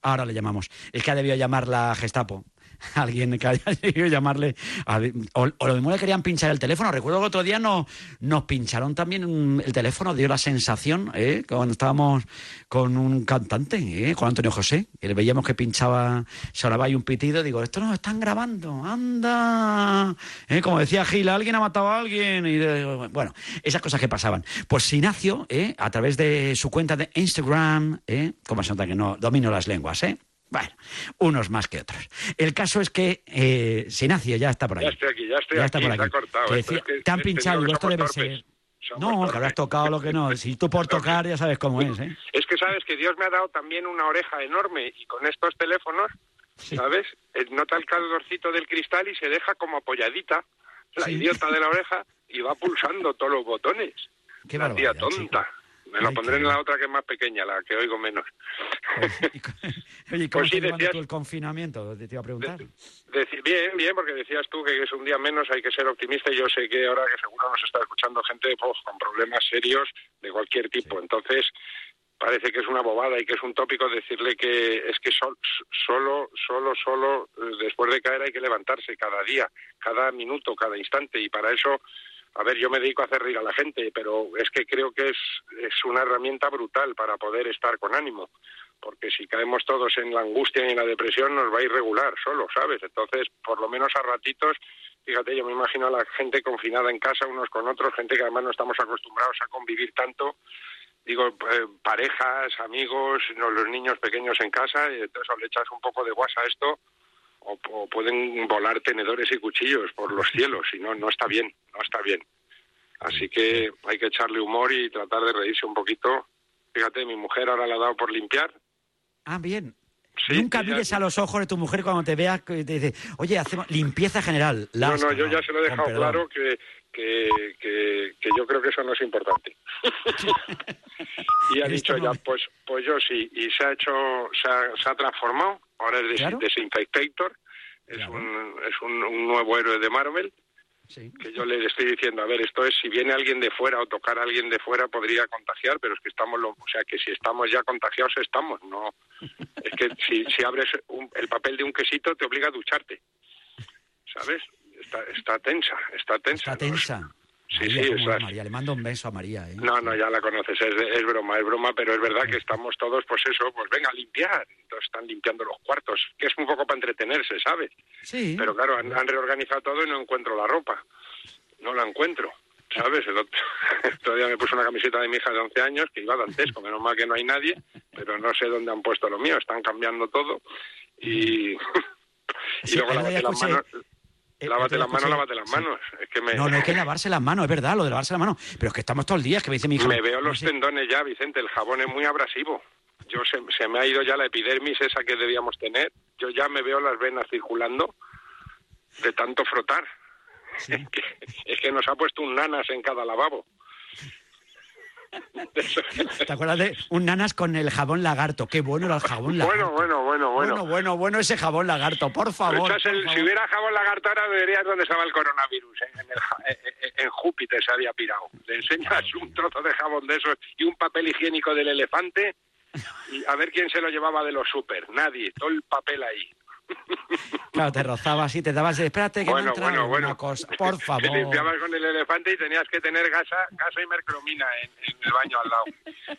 Ahora le llamamos. Es que ha debido llamar la Gestapo. Alguien que haya llamarle. a- o, o lo mismo le querían pinchar el teléfono. Recuerdo que otro día no, nos pincharon también el teléfono. Dio la sensación, ¿eh? cuando estábamos con un cantante, ¿eh? con Antonio José. Que le veíamos que pinchaba, sonaba ahí un pitido. Digo, esto nos están grabando. ¡Anda! ¿Eh? Como decía Gil, alguien ha matado a alguien. Y bueno, esas cosas que pasaban. Pues Ignacio, ¿eh? a través de su cuenta de Instagram, ¿eh? como se nota que no domino las lenguas, ¿eh? Bueno, unos más que otros. El caso es que eh, Sinacio ya está por ahí. Ya estoy aquí, ya estoy Ya aquí, está por aquí. cortado. Decía- que- te han pinchado, esto debe ser... No, que habrás tocado lo que no. Si tú por tocar ya sabes cómo es, ¿eh? Es que sabes que Dios me ha dado también una oreja enorme y con estos teléfonos, ¿sabes? Eh, Nota el calorcito del cristal y se deja como apoyadita la Sí. idiota de la oreja y va pulsando todos los botones. Qué la tía tonta. Me lo pondré en la otra que es más pequeña, la que oigo menos. Oye, ¿cómo Pues sí, decías- tú el confinamiento? Te iba a preguntar. Bien, bien, porque decías tú que es un día menos, hay que ser optimista y yo sé que ahora que seguro nos está escuchando gente pues, con problemas serios de cualquier tipo. Entonces, parece que es una bobada y que es un tópico decirle que es que sol- solo, solo, solo eh, después de caer hay que levantarse cada día, cada minuto, cada instante y para eso, a ver, yo me dedico a hacer reír a la gente, pero es que creo que es, es una herramienta brutal para poder estar con ánimo porque si caemos todos en la angustia y en la depresión nos va a ir regular solo, ¿sabes? Entonces, por lo menos a ratitos, fíjate, yo me imagino a la gente confinada en casa unos con otros, gente que además no estamos acostumbrados a convivir tanto, digo, eh, parejas, amigos, los niños pequeños en casa, y entonces le echas un poco de guasa a esto, o, o pueden volar tenedores y cuchillos por los cielos y no, no está bien, no está bien. Así que hay que echarle humor y tratar de reírse un poquito. Fíjate, mi mujer ahora le ha dado por limpiar. Ah, bien. Sí, Nunca mires a los ojos de tu mujer cuando te vea que te dice, oye, hacemos limpieza general. No, Lasca, no, yo ya se lo he dejado claro que, que, que, que yo creo que eso no es importante. y ha dicho momento. pues, pues yo sí, y se ha hecho, se ha, se ha transformado, ahora es des- Claro. desinfector, es, un, es un, un nuevo héroe de Marvel, que yo le estoy diciendo, a ver, esto es, si viene alguien de fuera o tocar a alguien de fuera podría contagiar, pero es que estamos, lo, o sea, que si estamos ya contagiados estamos, no, es que si, si abres un- el papel de un quesito te obliga a ducharte, ¿sabes? Está, está tensa, está tensa. Está tensa. Sí, María, sí, es María. Le mando un beso a María. ¿eh? No, no, ya la conoces, es, es broma, es broma, pero es verdad que estamos todos, pues eso, pues venga a limpiar. Entonces están limpiando los cuartos, que es un poco para entretenerse, ¿sabes? Sí. Pero claro, han, han reorganizado todo y no encuentro la ropa. No la encuentro, ¿sabes? El otro, todavía me puse una camiseta de mi hija de 11 años que iba dantesco, menos mal que no hay nadie, pero no sé dónde han puesto lo mío, están cambiando todo. Y, y Sí, luego el día las manos. El Lávate las manos, lávate las sí. manos. Es que me, No, no hay que lavarse las manos, es verdad, lo de lavarse las manos. Pero es que estamos todos el día, es que me dice mi hija. Me veo no los sé, tendones ya, Vicente. El jabón es muy abrasivo. Yo se, se me ha ido ya la epidermis esa que debíamos tener. Yo ya me veo las venas circulando de tanto frotar. Es, que, es que nos ha puesto un nanas en cada lavabo. ¿Te acuerdas de un nanas con el jabón lagarto? Qué bueno era el jabón lagarto. Bueno, bueno, bueno, bueno. Bueno, bueno, bueno ese jabón lagarto, por favor. Echas el- por si hubiera jabón lagarto ahora verías dónde estaba el coronavirus. ¿eh? En, el eh, eh, en Júpiter se había pirado. Le enseñas un trozo de jabón de esos y un papel higiénico del elefante y a ver quién se lo llevaba de los super. Nadie. Todo el papel ahí. Claro, te rozabas y te dabas, espérate que Bueno, no entra bueno, bueno. cosa. Por Te favor. limpiabas con el elefante y tenías que tener gasa, gasa y mercromina en, en el baño al lado.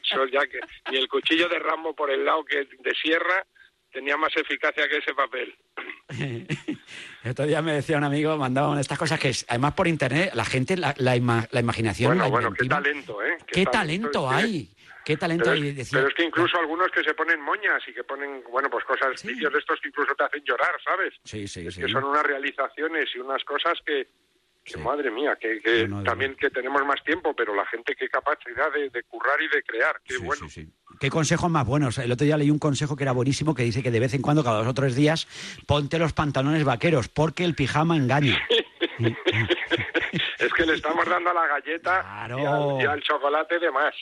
Eso ya que ni el cuchillo de Rambo por el lado que de sierra tenía más eficacia que ese papel. El otro día me decía un amigo, mandaban estas cosas que es- además por internet la gente, la, la, ima- la imaginación, Bueno, la bueno, qué talento, ¿eh? qué talento es que- hay, qué talento Pero hay. es, Decía, pero es que incluso algunos que se ponen moñas y que ponen, bueno, pues cosas, vídeos de estos que incluso te hacen llorar, ¿sabes? sí, sí, sí. Que son unas realizaciones y unas cosas que, que madre mía, que, que también que tenemos más tiempo, pero la gente qué capacidad de, de currar y de crear, qué bueno. ¿Qué consejos más buenos? El otro día leí un consejo que era buenísimo que dice que de vez en cuando, cada dos o tres días, ponte los pantalones vaqueros porque el pijama engaña. es que le estamos dando a la galleta y, al, y al chocolate de más.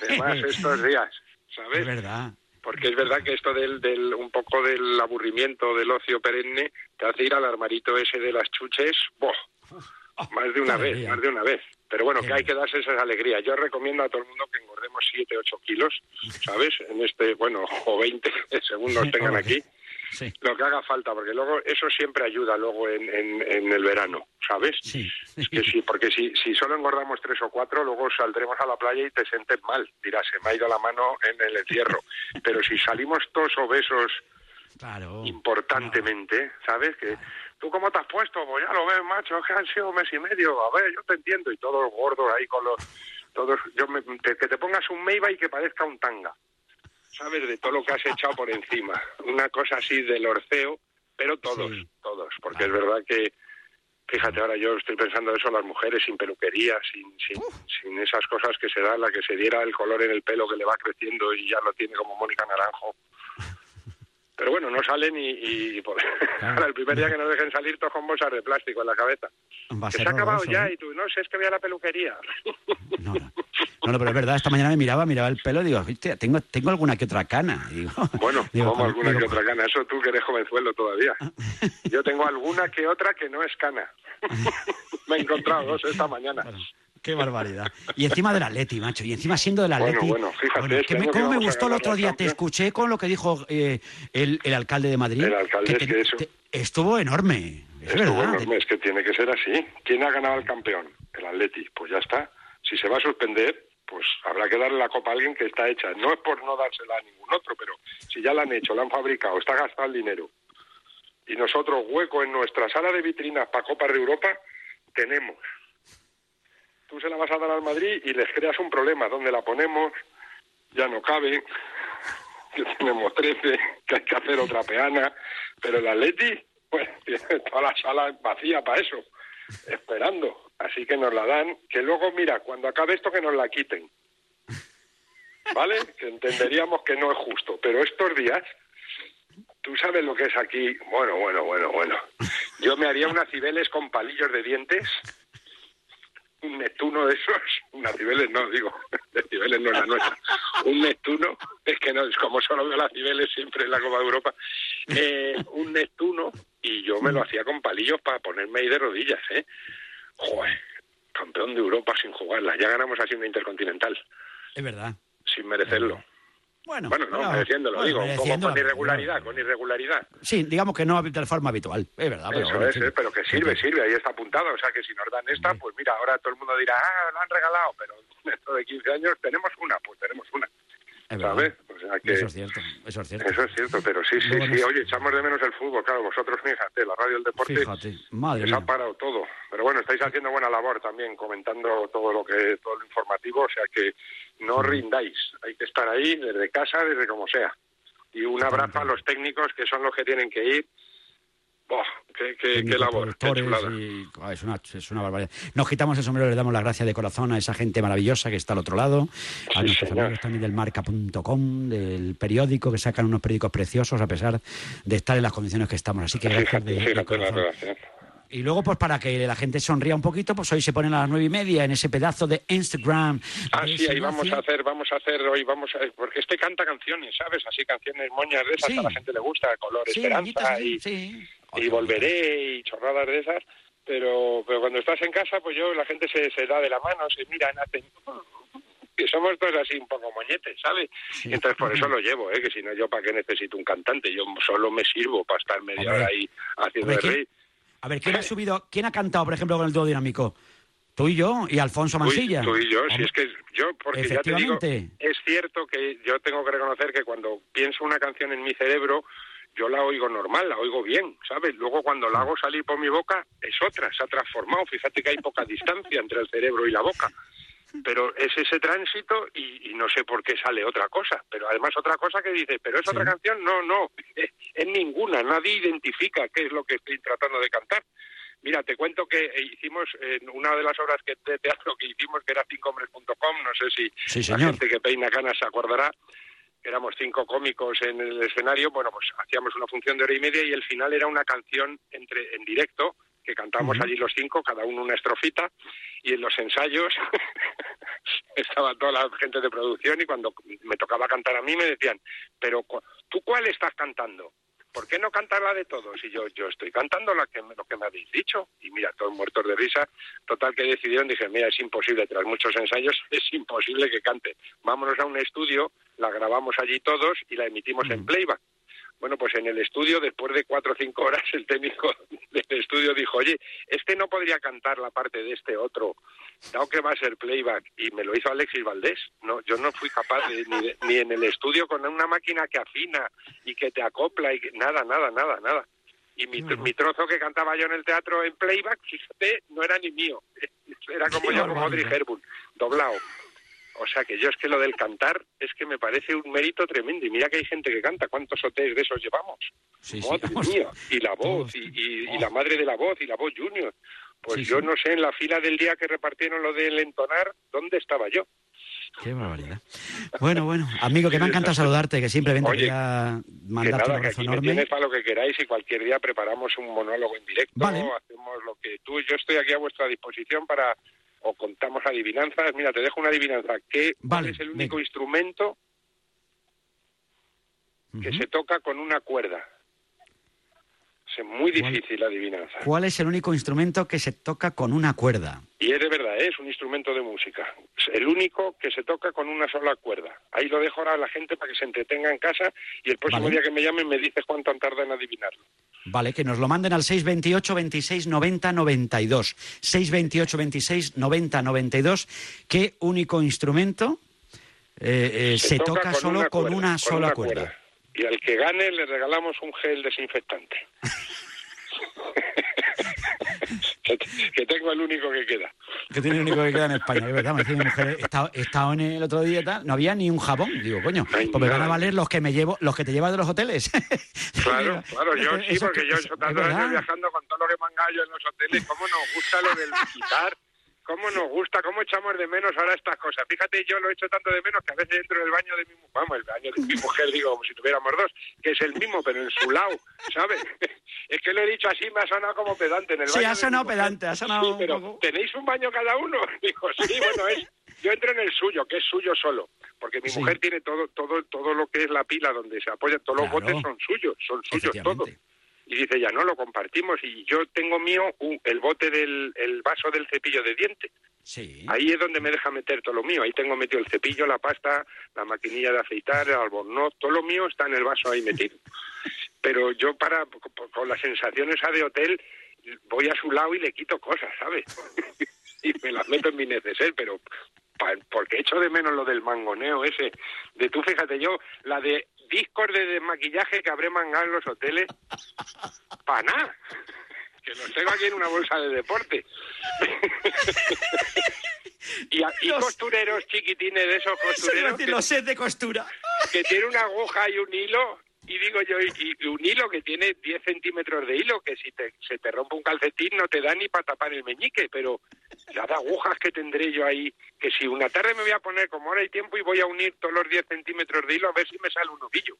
De más estos días, ¿sabes? Es verdad. Porque es verdad que esto del, del un poco del aburrimiento, del ocio perenne, te hace ir al armarito ese de las chuches, ¡boh! más de una vez, alegría. más de una vez. Pero bueno, que hay que darse esas alegrías. Yo recomiendo a todo el mundo que engordemos 7, 8 kilos, ¿sabes? En este, bueno, o 20, según nos tengan aquí. Sí. Lo que haga falta, porque luego eso siempre ayuda luego en, en, en el verano, ¿sabes? Es que sí, porque si, si solo engordamos tres o cuatro, luego saldremos a la playa y te sientes mal. Dirás, se me ha ido la mano en el encierro. Pero si salimos todos obesos importantemente, ¿sabes? Que tú cómo te has puesto, pues ya lo ves, macho, es que han sido un mes y medio, a ver, yo te entiendo, y todos gordos ahí con los, todos, yo me- te- que te pongas un Meiba y que parezca un tanga, ¿sabes? De todo lo que has echado por encima, una cosa así del orceo, pero todos, todos, porque es verdad que, fíjate, ahora yo estoy pensando eso, las mujeres sin peluquería, sin, sin, sin esas cosas que se dan, la que se diera el color en el pelo que le va creciendo y ya lo tiene como Mónica Naranjo. Pero bueno, no salen y, y por- ahora el primer día que nos dejen salir todos con bolsas de plástico en la cabeza. Que se ha acabado ya ¿eh? y tú, no sé, es que voy a la peluquería. No, no, pero es verdad, esta mañana me miraba, miraba el pelo y digo, hostia, tengo, tengo alguna que otra cana. Digo, Bueno, digo, como alguna digo, que otra cana, eso tú que eres jovenzuelo todavía. Yo tengo alguna que otra que no es cana. Me he encontrado dos esta mañana. Qué barbaridad. Y encima del Atleti, macho. Y encima siendo del Bueno, Atleti. bueno, fíjate, este que me, año que cómo me gustó el otro día. Te escuché con lo que dijo eh, el, el alcalde de Madrid. El alcalde, es te- que eso- te- estuvo enorme. Es Estuvo verdad. enorme, es que tiene que ser así. ¿Quién ha ganado el campeón? El Atleti. Pues ya está. Si se va a suspender, pues habrá que darle la copa a alguien que está hecha. No es por no dársela a ningún otro, pero si ya la han hecho, la han fabricado, está gastado el dinero. Y nosotros hueco en nuestra sala de vitrinas para Copas de Europa tenemos. Tú se la vas a dar al Madrid y les creas un problema. ¿Dónde la ponemos? Ya no cabe. que tenemos 13, que hay que hacer otra peana, pero el Atleti, pues tiene toda la sala vacía para eso, esperando. Así que nos la dan, que luego, mira, cuando acabe esto que nos la quiten. ¿Vale? Que entenderíamos que no es justo, pero estos días, tú sabes lo que es aquí, bueno, bueno, bueno, bueno. Yo me haría unas cibeles con palillos de dientes un Neptuno de esos, una Cibeles no, digo, de Cibeles no es la nuestra, un Neptuno, es que no, es como solo veo las Cibeles siempre en la Copa de Europa, eh, un Neptuno y yo me lo hacía con palillos para ponerme ahí de rodillas, ¿eh? Joder, campeón de Europa sin jugarla, ya ganamos así una Intercontinental, Es verdad. sin merecerlo. Bueno, Bueno, no, pero- bueno, digo, poco mereciéndolo, con irregularidad, con irregularidad. Sí, digamos que no de forma habitual, es verdad. Pero, Eso bueno, es, fin. eh, pero que sirve, sirve, ahí está apuntado. O sea, que si nos dan esta, pues mira, ahora todo el mundo dirá, ah, la han regalado, pero dentro de 15 años tenemos una, pues tenemos una. ¿Sabes? O sea que... Eso es cierto, eso es cierto. Eso es cierto, pero sí, sí, sí. Oye, echamos de menos el fútbol, claro, vosotros, fíjate, la radio del deporte Fíjate, madre les ha parado todo. Pero bueno, estáis haciendo buena labor también, comentando todo lo que todo lo informativo, o sea que no rindáis, hay que estar ahí desde casa, desde como sea. Y un abrazo a los técnicos que son los que tienen que ir. ¡Buah! ¡Qué, qué, qué labor! Ah, es, una, es una barbaridad. Nos quitamos el sombrero, le damos las gracias de corazón a esa gente maravillosa que está al otro lado, a Sí, nuestros señor. amigos también del marca.com, del periódico, que sacan unos periódicos preciosos a pesar de estar en las condiciones que estamos. Así que gracias de, de Fíjate la corazón. Y luego, pues para que la gente sonría un poquito, pues hoy se ponen a las nueve y media en ese pedazo de Instagram. Ah, de sí, ahí vamos a hacer, vamos a hacer hoy, vamos a, porque este canta canciones, ¿sabes? Así canciones moñas de esas Sí. a la gente le gusta, color Sí, esperanza sí. y volveré y chorradas de esas. Pero, pero cuando estás en casa, pues yo, la gente se, se da de la mano, se miran, hacen... Que somos todos así un poco moñetes, ¿sabes? Y Entonces por eso lo llevo, ¿eh? Que si no, yo para qué necesito un cantante, yo solo me sirvo para estar media Hombre. hora ahí haciendo Hombre, el ¿quién- rey. A ver, ¿quién ha subido, quién ha cantado, por ejemplo, con el dúo dinámico? Tú y yo, y Alfonso Mansilla. Tú y yo, si es que yo, porque ya te digo, Efectivamente. es cierto que yo tengo que reconocer que cuando pienso una canción en mi cerebro, yo la oigo normal, la oigo bien, ¿sabes? Luego cuando la hago salir por mi boca, es otra, se ha transformado. Fíjate que hay poca distancia entre el cerebro y la boca. Pero es ese tránsito y, y no sé por qué sale otra cosa. Pero además otra cosa que dice, ¿pero es otra canción? No, no, es ninguna. Nadie identifica qué es lo que estoy tratando de cantar. Mira, te cuento que eh, hicimos en una de las obras que, de teatro que hicimos, que era cincohombres.com, no sé si Sí, la gente que peina canas se acordará, éramos cinco cómicos en el escenario, bueno, pues hacíamos una función de hora y media y el final era una canción entre en directo, que cantamos allí los cinco, cada uno una estrofita, y en los ensayos estaba toda la gente de producción y cuando me tocaba cantar a mí me decían, pero ¿tú cuál estás cantando? ¿Por qué no cantar la de todos? Y yo, yo estoy cantando la que, lo que me habéis dicho. Y mira, todos muertos de risa. Total que decidieron, dije, mira, es imposible, tras muchos ensayos, es imposible que cante. Vámonos a un estudio, la grabamos allí todos y la emitimos en playback. Bueno, pues en el estudio, después de cuatro o cinco horas, el técnico del estudio dijo, oye, este no podría cantar la parte de este otro, dado que va a ser playback, y me lo hizo Alexis Valdés. No, yo no fui capaz de, ni, de- ni en el estudio con una máquina que afina y que te acopla y que- nada, nada, nada, nada. Y mi, mi trozo que cantaba yo en el teatro en playback, fíjate, no era ni mío, era como Qué yo, como Audrey. Hepburn, doblado. O sea que yo es que lo del cantar es que me parece un mérito tremendo. Y mira que hay gente que canta. ¿Cuántos hoteles de esos llevamos? Sí, sí, Madre vamos. mía. Y la voz, y, y- y la madre de la voz, y la voz junior. Pues Sí, yo sí. no sé, en la fila del día que repartieron lo del entonar, ¿dónde estaba yo? Qué barbaridad. Bueno, bueno, amigo, que me ha encantado saludarte, que simplemente Oye, quería Que mandarte un nada, que abrazo aquí enorme. para lo que queráis y cualquier día preparamos un monólogo en directo, Vale. hacemos lo que tú, yo estoy aquí a vuestra disposición para, o contamos adivinanzas. Mira, te dejo una adivinanza. ¿Qué, ¿Cuál Vale, es el único instrumento que se toca con una cuerda? Es muy difícil la adivinanza. ¿Cuál es el único instrumento que se toca con una cuerda? Y es de verdad, ¿eh? es un instrumento de música. Es el único que se toca con una sola cuerda. Ahí lo dejo ahora a la gente para que se entretenga en casa y el próximo Vale. día que me llamen me dices cuánto tarda en adivinarlo. Vale, que nos lo manden al 628 26 90 92. 628 26 90 92. ¿Qué único instrumento eh, eh, se, toca, con solo una con cuerda, una con sola una cuerda? Y al que gane le regalamos un gel desinfectante. que, tengo el único que queda. Que tiene el único que queda en España, es verdad. Me decía mi mujer, he estado, en el otro día y tal, no había ni un jabón. Digo, coño, pues me van a valer los que me llevo, los que te llevas de los hoteles. Claro, claro, yo sí, porque que- yo he hecho tantos años viajando con todo lo que me han en los hoteles, cómo nos gusta lo del quitar, cómo nos gusta, cómo echamos de menos ahora estas cosas. Fíjate, yo lo he hecho tanto de menos que a veces entro en el baño de mi mujer, vamos, el baño de mi mujer, digo, como si tuviéramos dos, que es el mismo, pero en su lado, ¿sabes? Es que lo he dicho así, me ha sonado como pedante en el Sí, baño. ha de mi sonado pedante, ha sonado Sí, un pero poco- ¿tenéis un baño cada uno? Digo, sí, bueno, es... Yo entro en el suyo, que es suyo solo, porque mi Sí. mujer tiene todo, todo, todo lo que es la pila donde se apoyan, todos los botes son suyos, son suyos todos. Y dice ya no, lo compartimos y yo tengo mío un- el bote del el vaso del cepillo de dientes. Sí. Ahí es donde me deja meter todo lo mío. Ahí tengo metido el cepillo, la pasta, la maquinilla de afeitar, el albornoz, todo lo mío está en el vaso ahí metido. Pero yo para con la sensación esa de hotel voy a su lado y le quito cosas, ¿sabes? y me las meto en mi neceser, pero porque echo de menos lo del mangoneo ese. De tú, fíjate yo, la de discos de desmaquillaje que habré mangado en los hoteles, para nada. Que los tengo aquí en una bolsa de deporte. y, costureros chiquitines de esos Eso costureros decir, que, los sets de costura. que tiene una aguja y un hilo y digo yo y, y un hilo que tiene 10 centímetros de hilo que si te, se te rompe un calcetín no te da ni para tapar el meñique pero las agujas que tendré yo ahí que si una tarde me voy a poner como ahora hay tiempo y voy a unir todos los 10 centímetros de hilo a ver si me sale un ovillo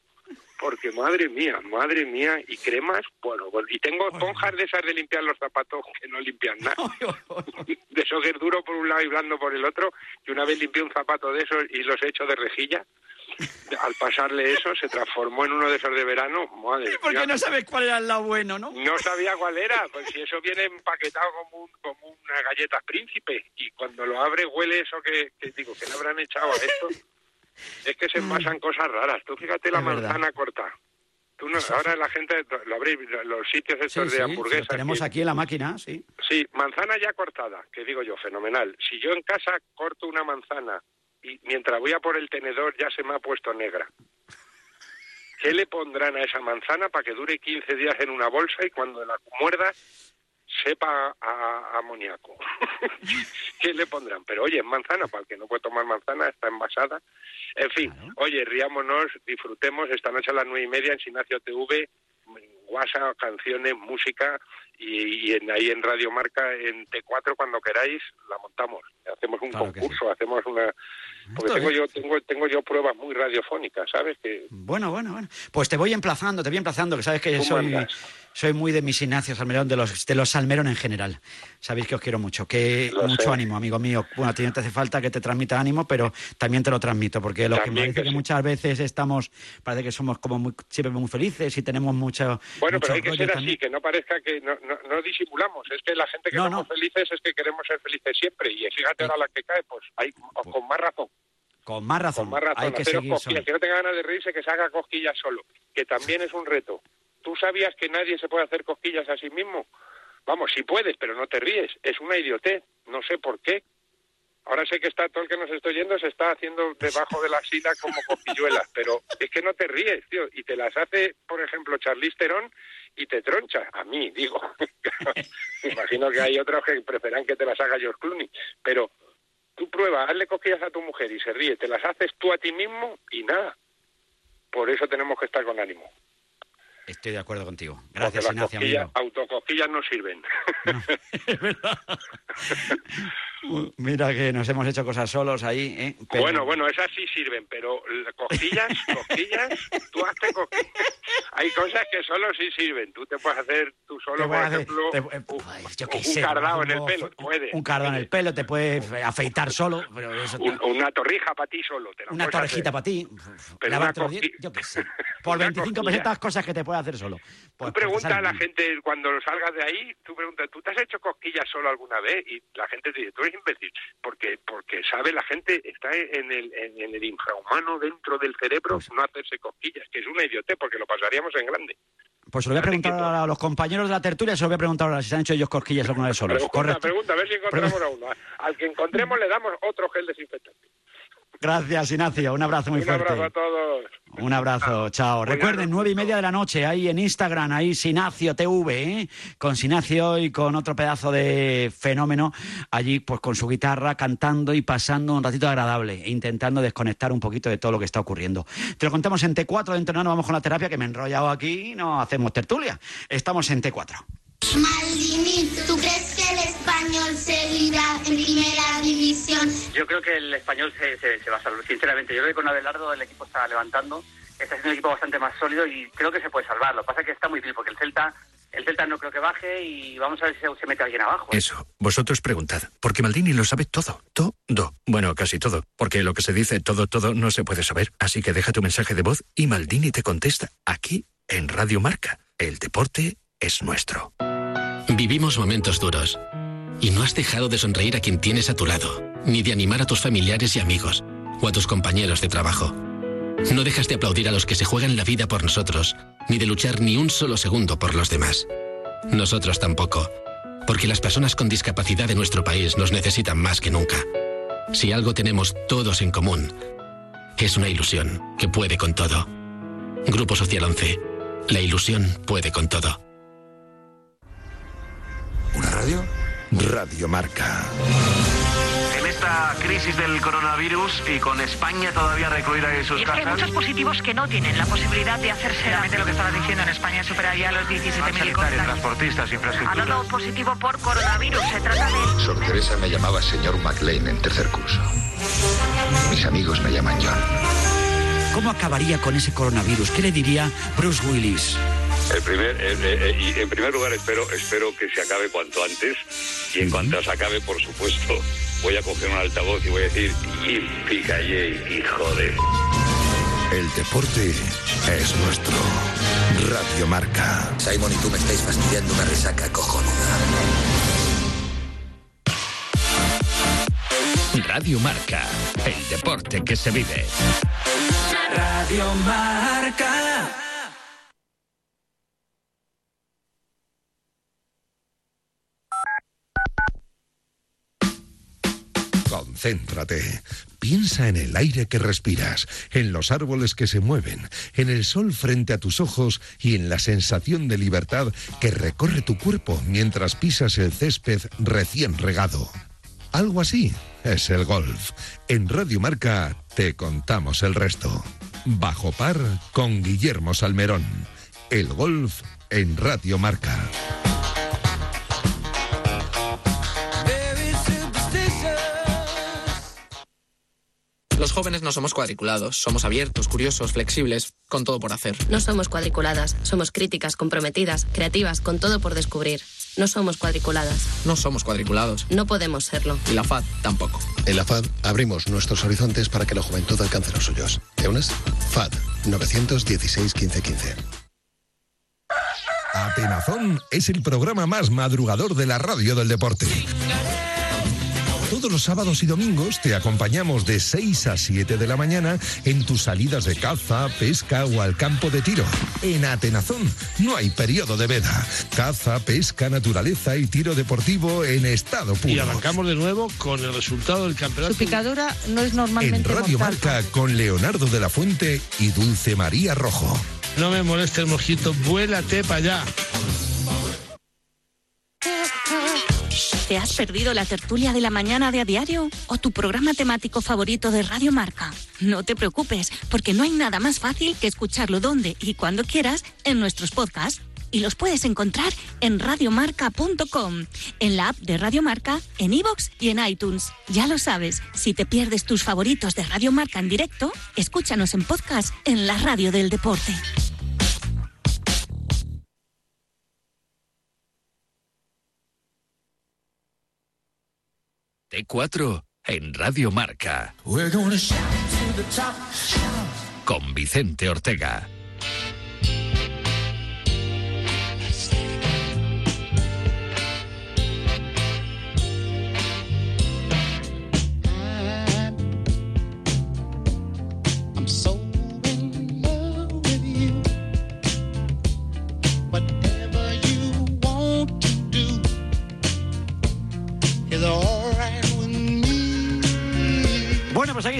porque madre mía, madre mía, y cremas, bueno, bueno, y tengo esponjas de esas de limpiar los zapatos que no limpian nada. De eso que es duro por un lado y blando por el otro, y una vez limpié un zapato de esos y los he hecho de rejilla, al pasarle eso se transformó en uno de esos de verano, madre Porque mía. no sabes cuál era el lado bueno, ¿no? No sabía cuál era, pues si eso viene empaquetado como, un, como unas galletas príncipe y cuando lo abre huele eso que, que digo, que le habrán echado a esto? Es que se envasan cosas raras. Tú fíjate la Es verdad. manzana corta. Tú no, ahora la gente, lo habréis, los sitios estos sí, de hamburguesas. tenemos que- aquí en la máquina, sí. Sí, manzana ya cortada, que digo yo, fenomenal. Si yo en casa corto una manzana y mientras voy a por el tenedor ya se me ha puesto negra. ¿Qué le pondrán a esa manzana para que dure 15 días en una bolsa y cuando la muerdas sepa a, a amoníaco? ¿Qué le pondrán? Pero oye, es manzana, para el que no puede tomar manzana, está envasada. En fin, oye, riámonos, disfrutemos esta noche a las nueve y media en Sinacio TV, WhatsApp, canciones, música y, y en, ahí en Radio Marca, en T4, cuando queráis, la montamos. Hacemos un Claro concurso, hacemos una... Porque tengo yo, tengo, tengo yo pruebas muy radiofónicas, ¿sabes? Que Bueno, bueno, bueno. Pues te voy emplazando, te voy emplazando, que sabes que soy, soy muy de mis Ignacio Salmerón, de los, de los Salmerón en general. Sabéis que os quiero mucho. Que Lo mucho sé. ánimo, amigo mío. Bueno, a ti no te hace falta que te transmita ánimo, pero también te lo transmito, porque lo que También parece que que, sí. muchas veces estamos, parece que somos como muy, siempre muy felices y tenemos mucho. Bueno, mucho pero hay que ser también. así, que no parezca que no, no, no disimulamos. Es que la gente que No, somos felices es que queremos ser felices siempre. Y fíjate ahora la que cae, pues hay con más razón. Con más razón. Con más razón. hay que seguir cosquillas. Que no tenga ganas de reírse, que se haga cosquillas solo. Que también es un reto. ¿Tú sabías que nadie se puede hacer cosquillas a sí mismo? Vamos, si puedes, pero no te ríes. Es una idiotez. No sé por qué. Ahora sé que está todo el que nos estoy yendo se está haciendo debajo de la sila como cosquilluelas, pero es que no te ríes, tío. Y te las hace, por ejemplo, Charlize Theron y te troncha. A mí, digo. Imagino que hay otros que preferan que te las haga George Clooney. Pero tú prueba, hazle cosquillas a tu mujer y se ríe. Te las haces tú a ti mismo y nada. Por eso tenemos que estar con ánimo. Estoy de acuerdo contigo. Gracias, las Ignacio, cosquillas, amigo. autocosquillas no sirven. Mira que nos hemos hecho cosas solos ahí, ¿eh? Pero- Bueno, bueno, esas sí sirven, pero la- cosquillas, cosquillas, tú hazte cosquillas. Hay cosas que solo sí sirven. Tú te puedes hacer tú solo, por hacer- ejemplo, te- eh, yo qué un sé, cardado en el pelo. Puedes. Un cardado en el pelo, te puedes afeitar solo, pero eso te- Un- una torrija para ti solo. Te la una torrejita para ti. Pero una cosqui- yo qué sé. Por Una 25 cosquilla. pesetas cosas que te puedes hacer solo. Pues, Tú pues te pregunta sale a la gente cuando salgas de ahí, tú preguntas, ¿tú te has hecho cosquillas solo alguna vez? Y la gente te dice, tú eres imbécil, porque porque sabe la gente está en el en, en el infrahumano dentro del cerebro no hacerse cosquillas, que es una idiotez porque lo pasaríamos en grande. Pues se lo voy a preguntar a los compañeros de la tertulia, se lo voy a preguntar ahora si se han hecho ellos cosquillas alguna vez solos. Pregunta, Correcto. pregunta, a ver si encontramos a uno. Al que encontremos le damos otro gel desinfectante. Gracias, Ignacio. Un abrazo muy Un fuerte. abrazo a todos. Un abrazo, chao. Recuerden, nueve y media de la noche, ahí en Instagram, ahí Sinacio TV, ¿eh? con Sinacio y con otro pedazo de fenómeno, allí pues con su guitarra, cantando y pasando un ratito agradable, e intentando desconectar un poquito de todo lo que está ocurriendo. Te lo contamos en T4, dentro de nada nos vamos con la terapia, que me he enrollado aquí y no hacemos tertulia. Estamos en T4. Maldini, ¿tú crees español seguirá en primera división? Yo creo que el español se, se, se va a salvar, sinceramente. Yo creo que con Abelardo el equipo está levantando, está siendo un equipo bastante más sólido y creo que se puede salvar. Lo que pasa es que está muy difícil porque el Celta, el Celta no creo que baje y vamos a ver si se, se mete alguien abajo. Eso, vosotros preguntad, porque Maldini lo sabe todo, todo, bueno, casi todo, porque lo que se dice todo, todo no se puede saber, así que deja tu mensaje de voz y Maldini te contesta, aquí, en Radio Marca. El deporte es nuestro. Vivimos momentos duros. Y no has dejado de sonreír a quien tienes a tu lado, ni de animar a tus familiares y amigos, o a tus compañeros de trabajo. No dejas de aplaudir a los que se juegan la vida por nosotros, ni de luchar ni un solo segundo por los demás. Nosotros tampoco, porque las personas con discapacidad de nuestro país nos necesitan más que nunca. Si algo tenemos todos en común, es una ilusión que puede con todo. Grupo Social 11. La ilusión puede con todo. ¿Una radio? Radio Marca. En esta crisis del coronavirus y con España todavía recluida en sus Y es que hay casas. muchos positivos que no tienen la posibilidad de hacerse Realmente lo que estaba diciendo en España superaría los 17.000 sanitarios, contagios. transportistas, infraestructuras. Hablando positivo por coronavirus, se trata de... Sor Teresa me llamaba señor McLean en tercer curso. Mis amigos me llaman John. ¿Cómo acabaría con ese coronavirus? ¿Qué le diría Bruce Willis? En primer, en, eh, y en primer lugar, espero, espero que se acabe cuanto antes. Y en cuanto se acabe, por supuesto, voy a coger un altavoz y voy a decir, "Yippee-ki-yay, hijo de... El deporte es nuestro. Radio Marca. Simon y tú me estáis fastidiando una resaca cojonuda. Radio Marca, el deporte que se vive. Radio Marca. Concéntrate. Piensa en el aire que respiras, en los árboles que se mueven, en el sol frente a tus ojos y en la sensación de libertad que recorre tu cuerpo mientras pisas el césped recién regado. Algo así es el golf. En Radio Marca te contamos el resto. Bajo par con Guillermo Salmerón. El golf en Radio Marca. Los jóvenes no somos cuadriculados, somos abiertos, curiosos, flexibles, con todo por hacer. No somos cuadriculadas, somos críticas, comprometidas, creativas, con todo por descubrir. No somos cuadriculadas, No somos cuadriculados. no podemos serlo. Y la FAD tampoco. En la FAD abrimos nuestros horizontes para que la juventud alcance los suyos. ¿Te unes? FAD 916 1515. Atenazón es el programa más madrugador de la radio del deporte. Todos los sábados y domingos te acompañamos de 6 a 7 de la mañana en tus salidas de caza, pesca o al campo de tiro. En Atenazón no hay periodo de veda. Caza, pesca, naturaleza y tiro deportivo en estado puro. Y arrancamos de nuevo con el resultado del campeonato. Su picadura no es En normalmente Radio mortal. Marca con Leonardo de la Fuente y Dulce María Rojo. No me moleste el mosquito, vuélate para allá. ¿Te has perdido la tertulia de la mañana de a diario o tu programa temático favorito de Radio Marca? No te preocupes, porque no hay nada más fácil que escucharlo donde y cuando quieras en nuestros podcasts. Y los puedes encontrar en radiomarca.com, en la app de Radio Marca, en iVoox y en iTunes. Ya lo sabes, si te pierdes tus favoritos de Radio Marca en directo, escúchanos en podcast en la radio del deporte. T4 en Radio Marca. We're gonna shout to the top. Con Vicente Ortega.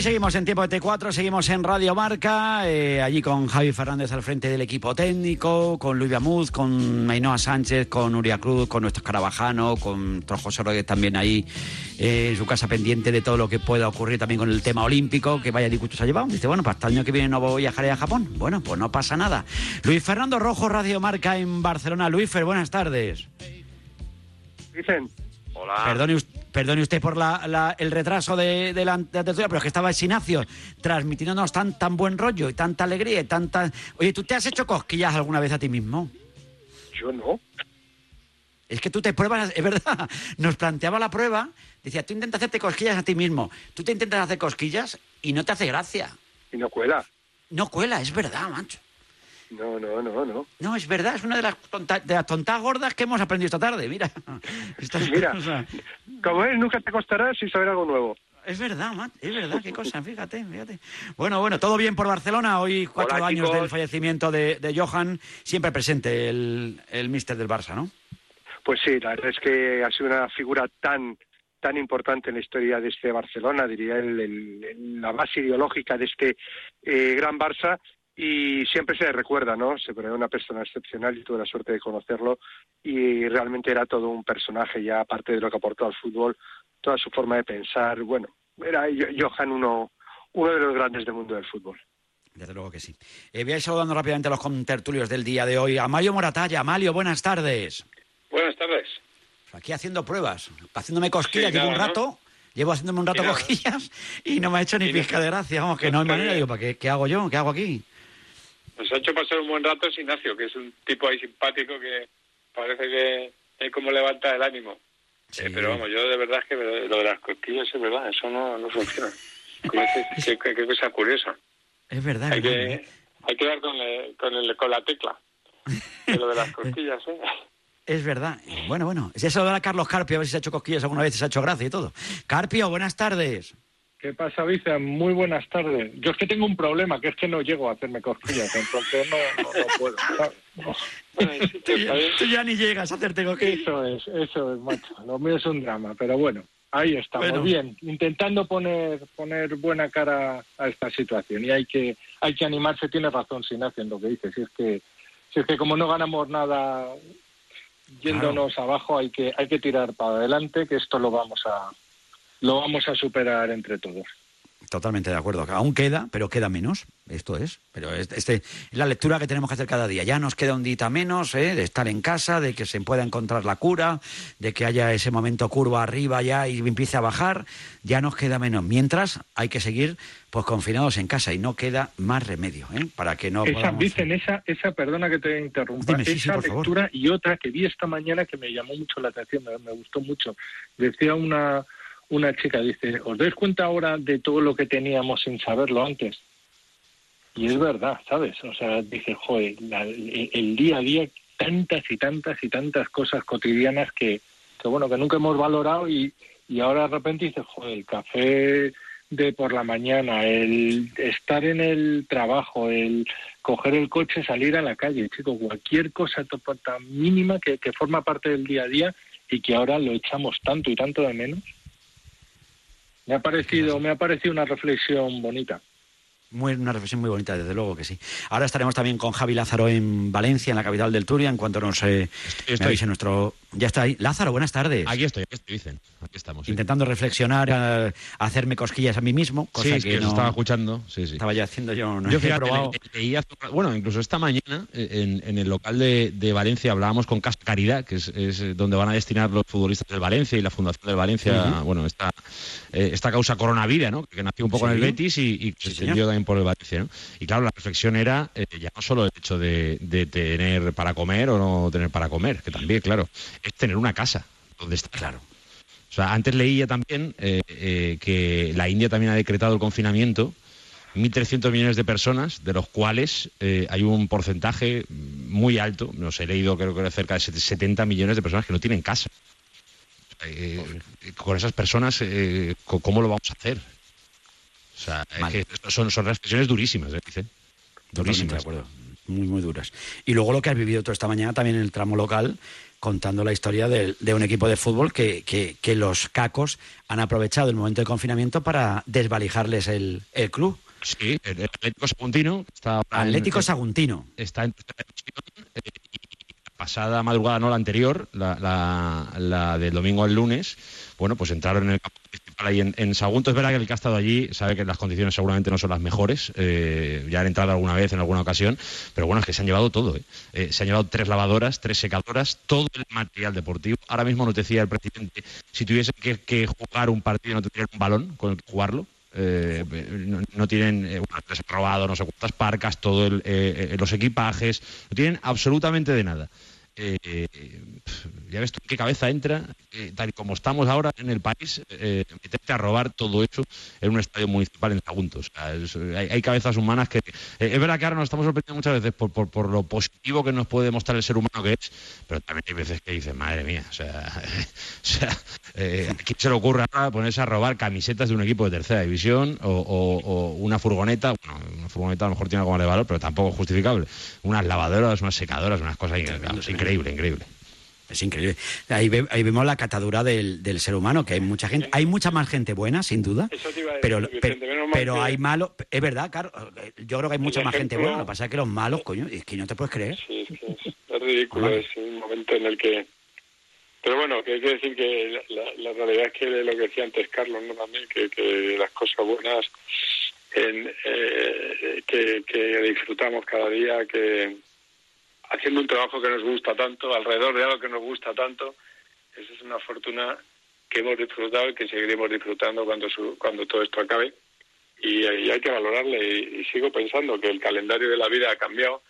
Pues seguimos en tiempo de T4, seguimos en Radio Marca, eh, allí con Javi Fernández al frente del equipo técnico, con Luis Amuz, con Ainhoa Sánchez, con Nuria Cruz, con nuestro Carabajano, con José Rodríguez también ahí eh, en su casa pendiente de todo lo que pueda ocurrir también con el tema olímpico, que vaya disgusto se ha llevado. Dice, bueno, para el año que viene no voy a viajar a Japón. Bueno, pues no pasa nada. Luis Fernando Rojo, Radio Marca en Barcelona. Luis Fer, buenas tardes. Dicen, hola. Perdone, us- perdone usted por la- la- el retraso de, de la, de la tertulia, pero es que estaba Sinacio transmitiéndonos tan, tan buen rollo y tanta alegría y tanta... Oye, ¿tú te has hecho cosquillas alguna vez a ti mismo? Yo no. Es que tú te pruebas, es verdad, nos planteaba la prueba, decía, tú intentas hacerte cosquillas a ti mismo, tú te intentas hacer cosquillas y no te hace gracia. Y no cuela. No cuela, es verdad, macho. No, no, no, no. No, es verdad, es una de las, tonta- de las tontas gordas que hemos aprendido esta tarde, mira. Mira, cosas. como es, nunca te costará sin saber algo nuevo. Es verdad, Matt, es verdad, qué cosa, fíjate, fíjate. Bueno, bueno, todo bien por Barcelona. Hoy cuatro Hola, años chicos. del fallecimiento de, de Johan, siempre presente el, el míster del Barça, ¿no? Pues sí, la verdad es que ha sido una figura tan tan importante en la historia de este Barcelona, diría el- el- la base ideológica de este eh, gran Barça y siempre se le recuerda, ¿no? Se ve una persona excepcional y tuve la suerte de conocerlo y realmente era todo un personaje ya aparte de lo que aportó al fútbol, toda su forma de pensar, bueno, era Jo- Johan uno uno de los grandes del mundo del fútbol. Desde luego que sí. Eh, voy a ir saludando rápidamente a los contertulios del día de hoy. Amalio Moratalla, Amalio, buenas tardes. Buenas tardes. Aquí haciendo pruebas, haciéndome cosquillas, Sí, llevo un rato, llevo haciéndome un rato Y cosquillas y no me ha hecho ni pizca de gracia. Vamos, que no hay manera. Digo, ¿para qué, qué hago yo? ¿Qué hago aquí? Nos ha hecho pasar un buen rato es Ignacio, que es un tipo ahí simpático que parece que es como levanta el ánimo. Eh, pero vamos, yo de verdad es que lo de las cosquillas es verdad, eso no, no funciona. Qué, qué- qué cosa curiosa. Es verdad. Hay que, ¿eh? hay que dar con, el- con, el- con la tecla. De lo de las cosquillas, ¿eh? Es verdad. Bueno, bueno. Si eso lo a Carlos Carpio, a ver si se ha hecho cosquillas alguna vez, si se ha hecho gracia y todo. Carpio, buenas tardes. ¿Qué pasa, Vice? Muy buenas tardes. Yo es que tengo un problema, que es que no llego a hacerme cosquillas, entonces no, no, no puedo. No. Tú ya, tú ya ni llegas a hacerte cosquillas. Eso es, eso es, macho. Lo mío es un drama, pero bueno, ahí estamos, Bueno. bien, intentando poner poner buena cara a esta situación. Y hay que hay que animarse, tiene razón Sinacio en lo que dice. Si es que si es que como no ganamos nada yéndonos abajo, hay que hay que tirar para adelante, que esto lo vamos a lo vamos a superar entre todos. Totalmente de acuerdo. Aún queda, pero queda menos. Esto es. Pero es, este, es la lectura que tenemos que hacer cada día. Ya nos queda un día menos ¿eh? de estar en casa, de que se pueda encontrar la cura, de que haya ese momento curva arriba ya y empiece a bajar. Ya nos queda menos. Mientras hay que seguir pues confinados en casa y no queda más remedio ¿eh? para que no esa, podamos... dicen, esa, esa, perdona que te interrumpa, Dime, sí, sí, esa favor. lectura y otra que vi esta mañana que me llamó mucho la atención, me, me gustó mucho. Decía una, una chica, dice, ¿os dais cuenta ahora de todo lo que teníamos sin saberlo antes? Y es verdad, ¿sabes? O sea, dice, joder, la- el, día a día, tantas y tantas y tantas cosas cotidianas que, que bueno, que nunca hemos valorado y, y ahora de repente dice, joder, el café de por la mañana, el estar en el trabajo, el coger el coche, salir a la calle, chico, cualquier cosa tan mínima que, que forma parte del día a día y que ahora lo echamos tanto y tanto de menos. Me ha parecido, me ha parecido una reflexión bonita. Muy, una reflexión muy bonita, desde luego que sí. Ahora estaremos también con Javi Lázaro en Valencia, en la capital del Turia, en cuanto nos eh, estoy. avise nuestro... Ya está ahí. Lázaro, buenas tardes. Aquí estoy, aquí estoy, dicen. Aquí estamos. sí. Intentando reflexionar, eh, hacerme cosquillas a mí mismo, cosa Sí, es que, no estaba escuchando. Sí, sí. estaba ya haciendo yo. No Yo he fíjate, probado. le- bueno, incluso esta mañana eh, en, en el local de, de Valencia hablábamos con Casa Caridad, que es, es, eh, donde van a destinar los futbolistas del Valencia y la Fundación del Valencia, bueno, esta, eh, esta causa coronavirus, ¿no? Que nació un poco en el. Betis y, se extendió también por el Valencia, ¿no? Y claro, la reflexión era eh, ya no solo el hecho de, de tener para comer o no tener para comer, que también, claro, es tener una casa donde estar. Claro. O sea, antes leía también eh, que la India también ha decretado el confinamiento, 1.300 millones de personas, de los cuales eh, hay un porcentaje muy alto, no sé, he leído creo que era cerca de 70 millones de personas que no tienen casa. Eh, con esas personas, eh, ¿cómo lo vamos a hacer? O sea, es Mal. que son, son reflexiones durísimas, ¿eh? Dice. Totalmente de Durísimas. acuerdo. muy, muy duras. Y luego lo que has vivido tú esta mañana también en el tramo local, contando la historia de, un equipo de fútbol que, que- que los cacos han aprovechado el momento de confinamiento para desvalijarles el, el club. Sí, el, Atlético Saguntino está ahora en- Atlético Saguntino. está en pasada madrugada, no la anterior, la, la- la del domingo al lunes, bueno, pues entraron en el campo principal ahí en, en Sagunto. Es verdad que el que ha estado allí sabe que las condiciones seguramente no son las mejores, eh, ya han entrado alguna vez en alguna ocasión, pero bueno, es que se han llevado todo, ¿eh? Eh, se han llevado tres lavadoras, tres secadoras, todo el material deportivo. Ahora mismo nos decía el presidente, si tuviesen que, que jugar un partido no tendrían un balón con el que jugarlo. Eh, no, no tienen, eh, bueno, les robado no sé cuántas parcas, todos los equipajes, no tienen absolutamente de nada. Eh, ya ves tú en qué cabeza entra, eh, tal y como estamos ahora en el país, eh, meterte a robar todo eso en un estadio municipal en Sagunto. O sea, es- hay, hay cabezas humanas que... eh, es verdad que ahora nos estamos sorprendiendo muchas veces por, por, por lo positivo que nos puede demostrar el ser humano que es, pero también hay veces que dices, madre mía, o sea, o sea ¿a quién se le ocurre ahora ponerse a robar camisetas de un equipo de tercera división o, o- o una furgoneta? Bueno, una furgoneta a lo mejor tiene algo más de valor, pero tampoco es justificable. Unas lavadoras, unas secadoras, unas cosas increíble, increíble. Es increíble. Ahí, ve- ahí vemos la catadura del, del ser humano, que hay mucha gente, hay mucha más gente buena, sin duda, Eso te iba a decir, pero, Vicente, pero, menos mal pero que- hay malos, es verdad, claro, yo creo que hay mucha más gente buena, lo que pasa es que los malos, coño, es que no te puedes creer. Sí, es que es, es ridículo, Vale. es un momento en el que... Pero bueno, que hay que decir que la, la realidad es que lo que decía antes Carlos, ¿no? También, que, que las cosas buenas en, eh, que, que disfrutamos cada día, que haciendo un trabajo que nos gusta tanto, alrededor de algo que nos gusta tanto, eso es una fortuna que hemos disfrutado y que seguiremos disfrutando cuando, su- cuando todo esto acabe. Y, hay que valorarle. Y, y sigo pensando que el calendario de la vida ha cambiado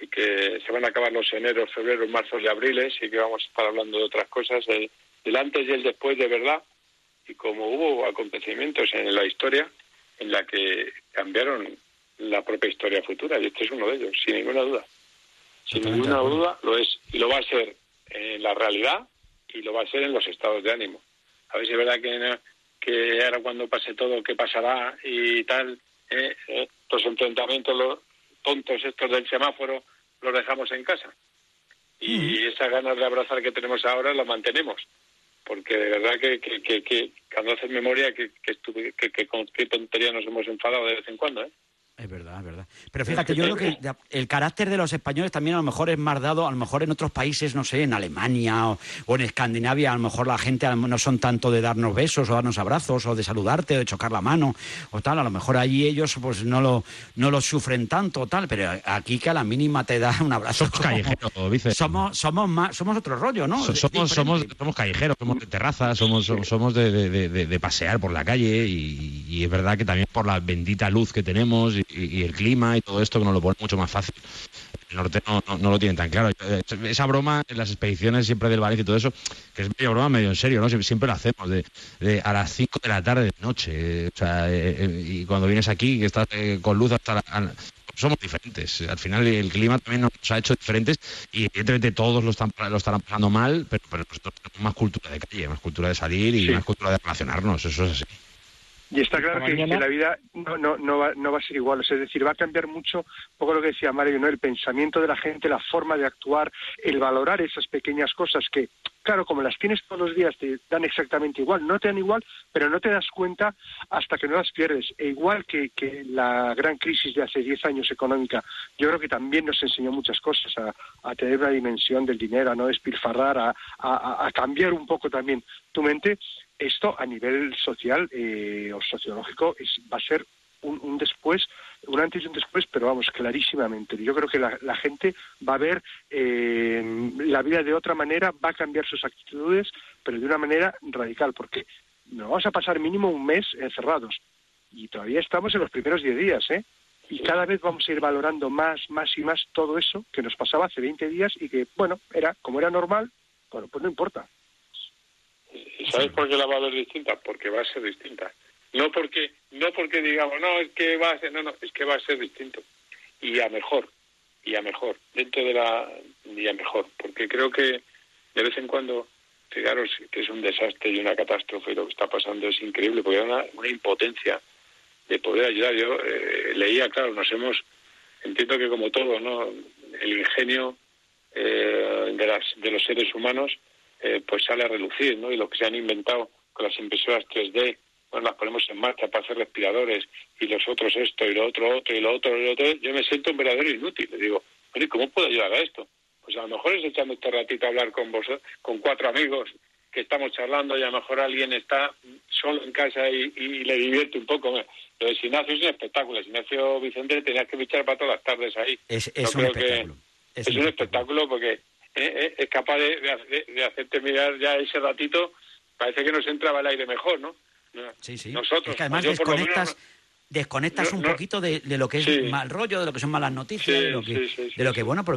y que se van a acabar los eneros, febreros, marzos y abriles y que vamos a estar hablando de otras cosas, el, el antes y el después de verdad. Y como hubo acontecimientos en la historia en la que cambiaron la propia historia futura, y este es uno de ellos, sin ninguna duda. Sin Totalmente ninguna duda lo es. Y lo va a ser en la realidad y lo va a ser en los estados de ánimo. A ver si es verdad que, que ahora cuando pase todo, qué pasará y tal, eh, eh, los enfrentamientos los tontos estos del semáforo los dejamos en casa. Y esas ganas de abrazar que tenemos ahora las mantenemos. Porque de verdad que, que, que, que cuando haces memoria, que, que, estuve- que, que con qué tontería nos hemos enfadado de vez en cuando, ¿eh? Es verdad, es verdad. Pero fíjate, yo creo que ya- el carácter de los españoles también a lo mejor es más dado, a lo mejor en otros países, no sé, en Alemania o, o en Escandinavia, a lo mejor la gente no son tanto de darnos besos o darnos abrazos o de saludarte o de chocar la mano o tal. A lo mejor allí ellos pues no lo, no lo sufren tanto o tal, pero aquí que a la mínima te da un abrazo. Somos callejeros, Vice. Somos, somos, más, somos otro rollo, ¿no? So- somos, Diferente. somos, somos callejeros, somos de terraza, somos, somos, somos de, de- de- de- de pasear por la calle y, y es verdad que también por la bendita luz que tenemos y, y el clima y todo esto que nos lo pone mucho más fácil. El norte no, no, no lo tienen tan claro. Esa broma en las expediciones siempre del Valencia y todo eso, que es medio broma, medio en serio, ¿no? Siempre, siempre lo hacemos, de, de a las 5 de la tarde de noche. eh, o sea, eh, eh, y cuando vienes aquí, que estás con luz hasta la, a- somos diferentes. Al final el clima también nos ha hecho diferentes y evidentemente todos lo, están, lo estarán pasando mal, pero, pero nosotros tenemos más cultura de calle, más cultura de salir y Sí. más cultura de relacionarnos. Eso es así. Y está claro que, la vida no, no, no, va, no va a ser igual, o sea, es decir, va a cambiar mucho, un poco lo que decía Mario, ¿no? el pensamiento de la gente, la forma de actuar, el valorar esas pequeñas cosas que, claro, como las tienes todos los días, te dan exactamente igual, no te dan igual, pero no te das cuenta hasta que no las pierdes. E igual que, que la gran crisis de hace 10 años económica, yo creo que también nos enseñó muchas cosas, a, a tener una dimensión del dinero, a no despilfarrar, a, a- a cambiar un poco también tu mente esto a nivel social eh, o sociológico es, va a ser un, un después, un antes y un después, pero vamos, clarísimamente. Yo creo que la, la gente va a ver eh, la vida de otra manera, va a cambiar sus actitudes, pero de una manera radical, porque nos vamos a pasar mínimo un mes encerrados y todavía estamos en los primeros 10 días, ¿eh? Y cada vez vamos a ir valorando más, más y más todo eso que nos pasaba hace 20 días y que, bueno, era como era normal, bueno, pues no importa. ¿Y sabes por qué la va a ver distinta? Porque va a ser distinta. No porque, no porque digamos, no, es que va a ser, no, no, es que va a ser distinto. Y a mejor, y a mejor, dentro de la, y a mejor. Porque creo que de vez en cuando, fijaros que es un desastre y una catástrofe y lo que está pasando es increíble, porque hay una, una impotencia de poder ayudar. Yo eh, leía, claro, nos hemos, entiendo que como todo, ¿no? El ingenio eh, de, las, de los seres humanos eh, pues sale a relucir, ¿no? Y lo que se han inventado con las impresoras 3D, bueno, las ponemos en marcha para hacer respiradores y los otros esto y lo otro otro y lo otro y lo otro, yo me siento un verdadero inútil. Le digo, bueno, ¿y cómo puedo ayudar a esto? Pues a lo mejor es echando este ratito a hablar con vos, con cuatro amigos que estamos charlando y a lo mejor alguien está solo en casa y, y le divierte un poco. Lo de Sinacio es un espectáculo. El Sinacio Vicente tenías que fichar para todas las tardes ahí. Es, un que espectáculo. Es, un espectáculo porque eh, eh, es capaz de, de hace- de hacerte mirar ya ese ratito. Parece que nos entraba el aire mejor, ¿no? Sí, sí. Nosotros, Es que además menos desconectas, desconectas no- un no- poquito de, de lo que es Sí. mal rollo, de lo que son malas noticias, Sí, de lo que, sí, de lo que bueno, porque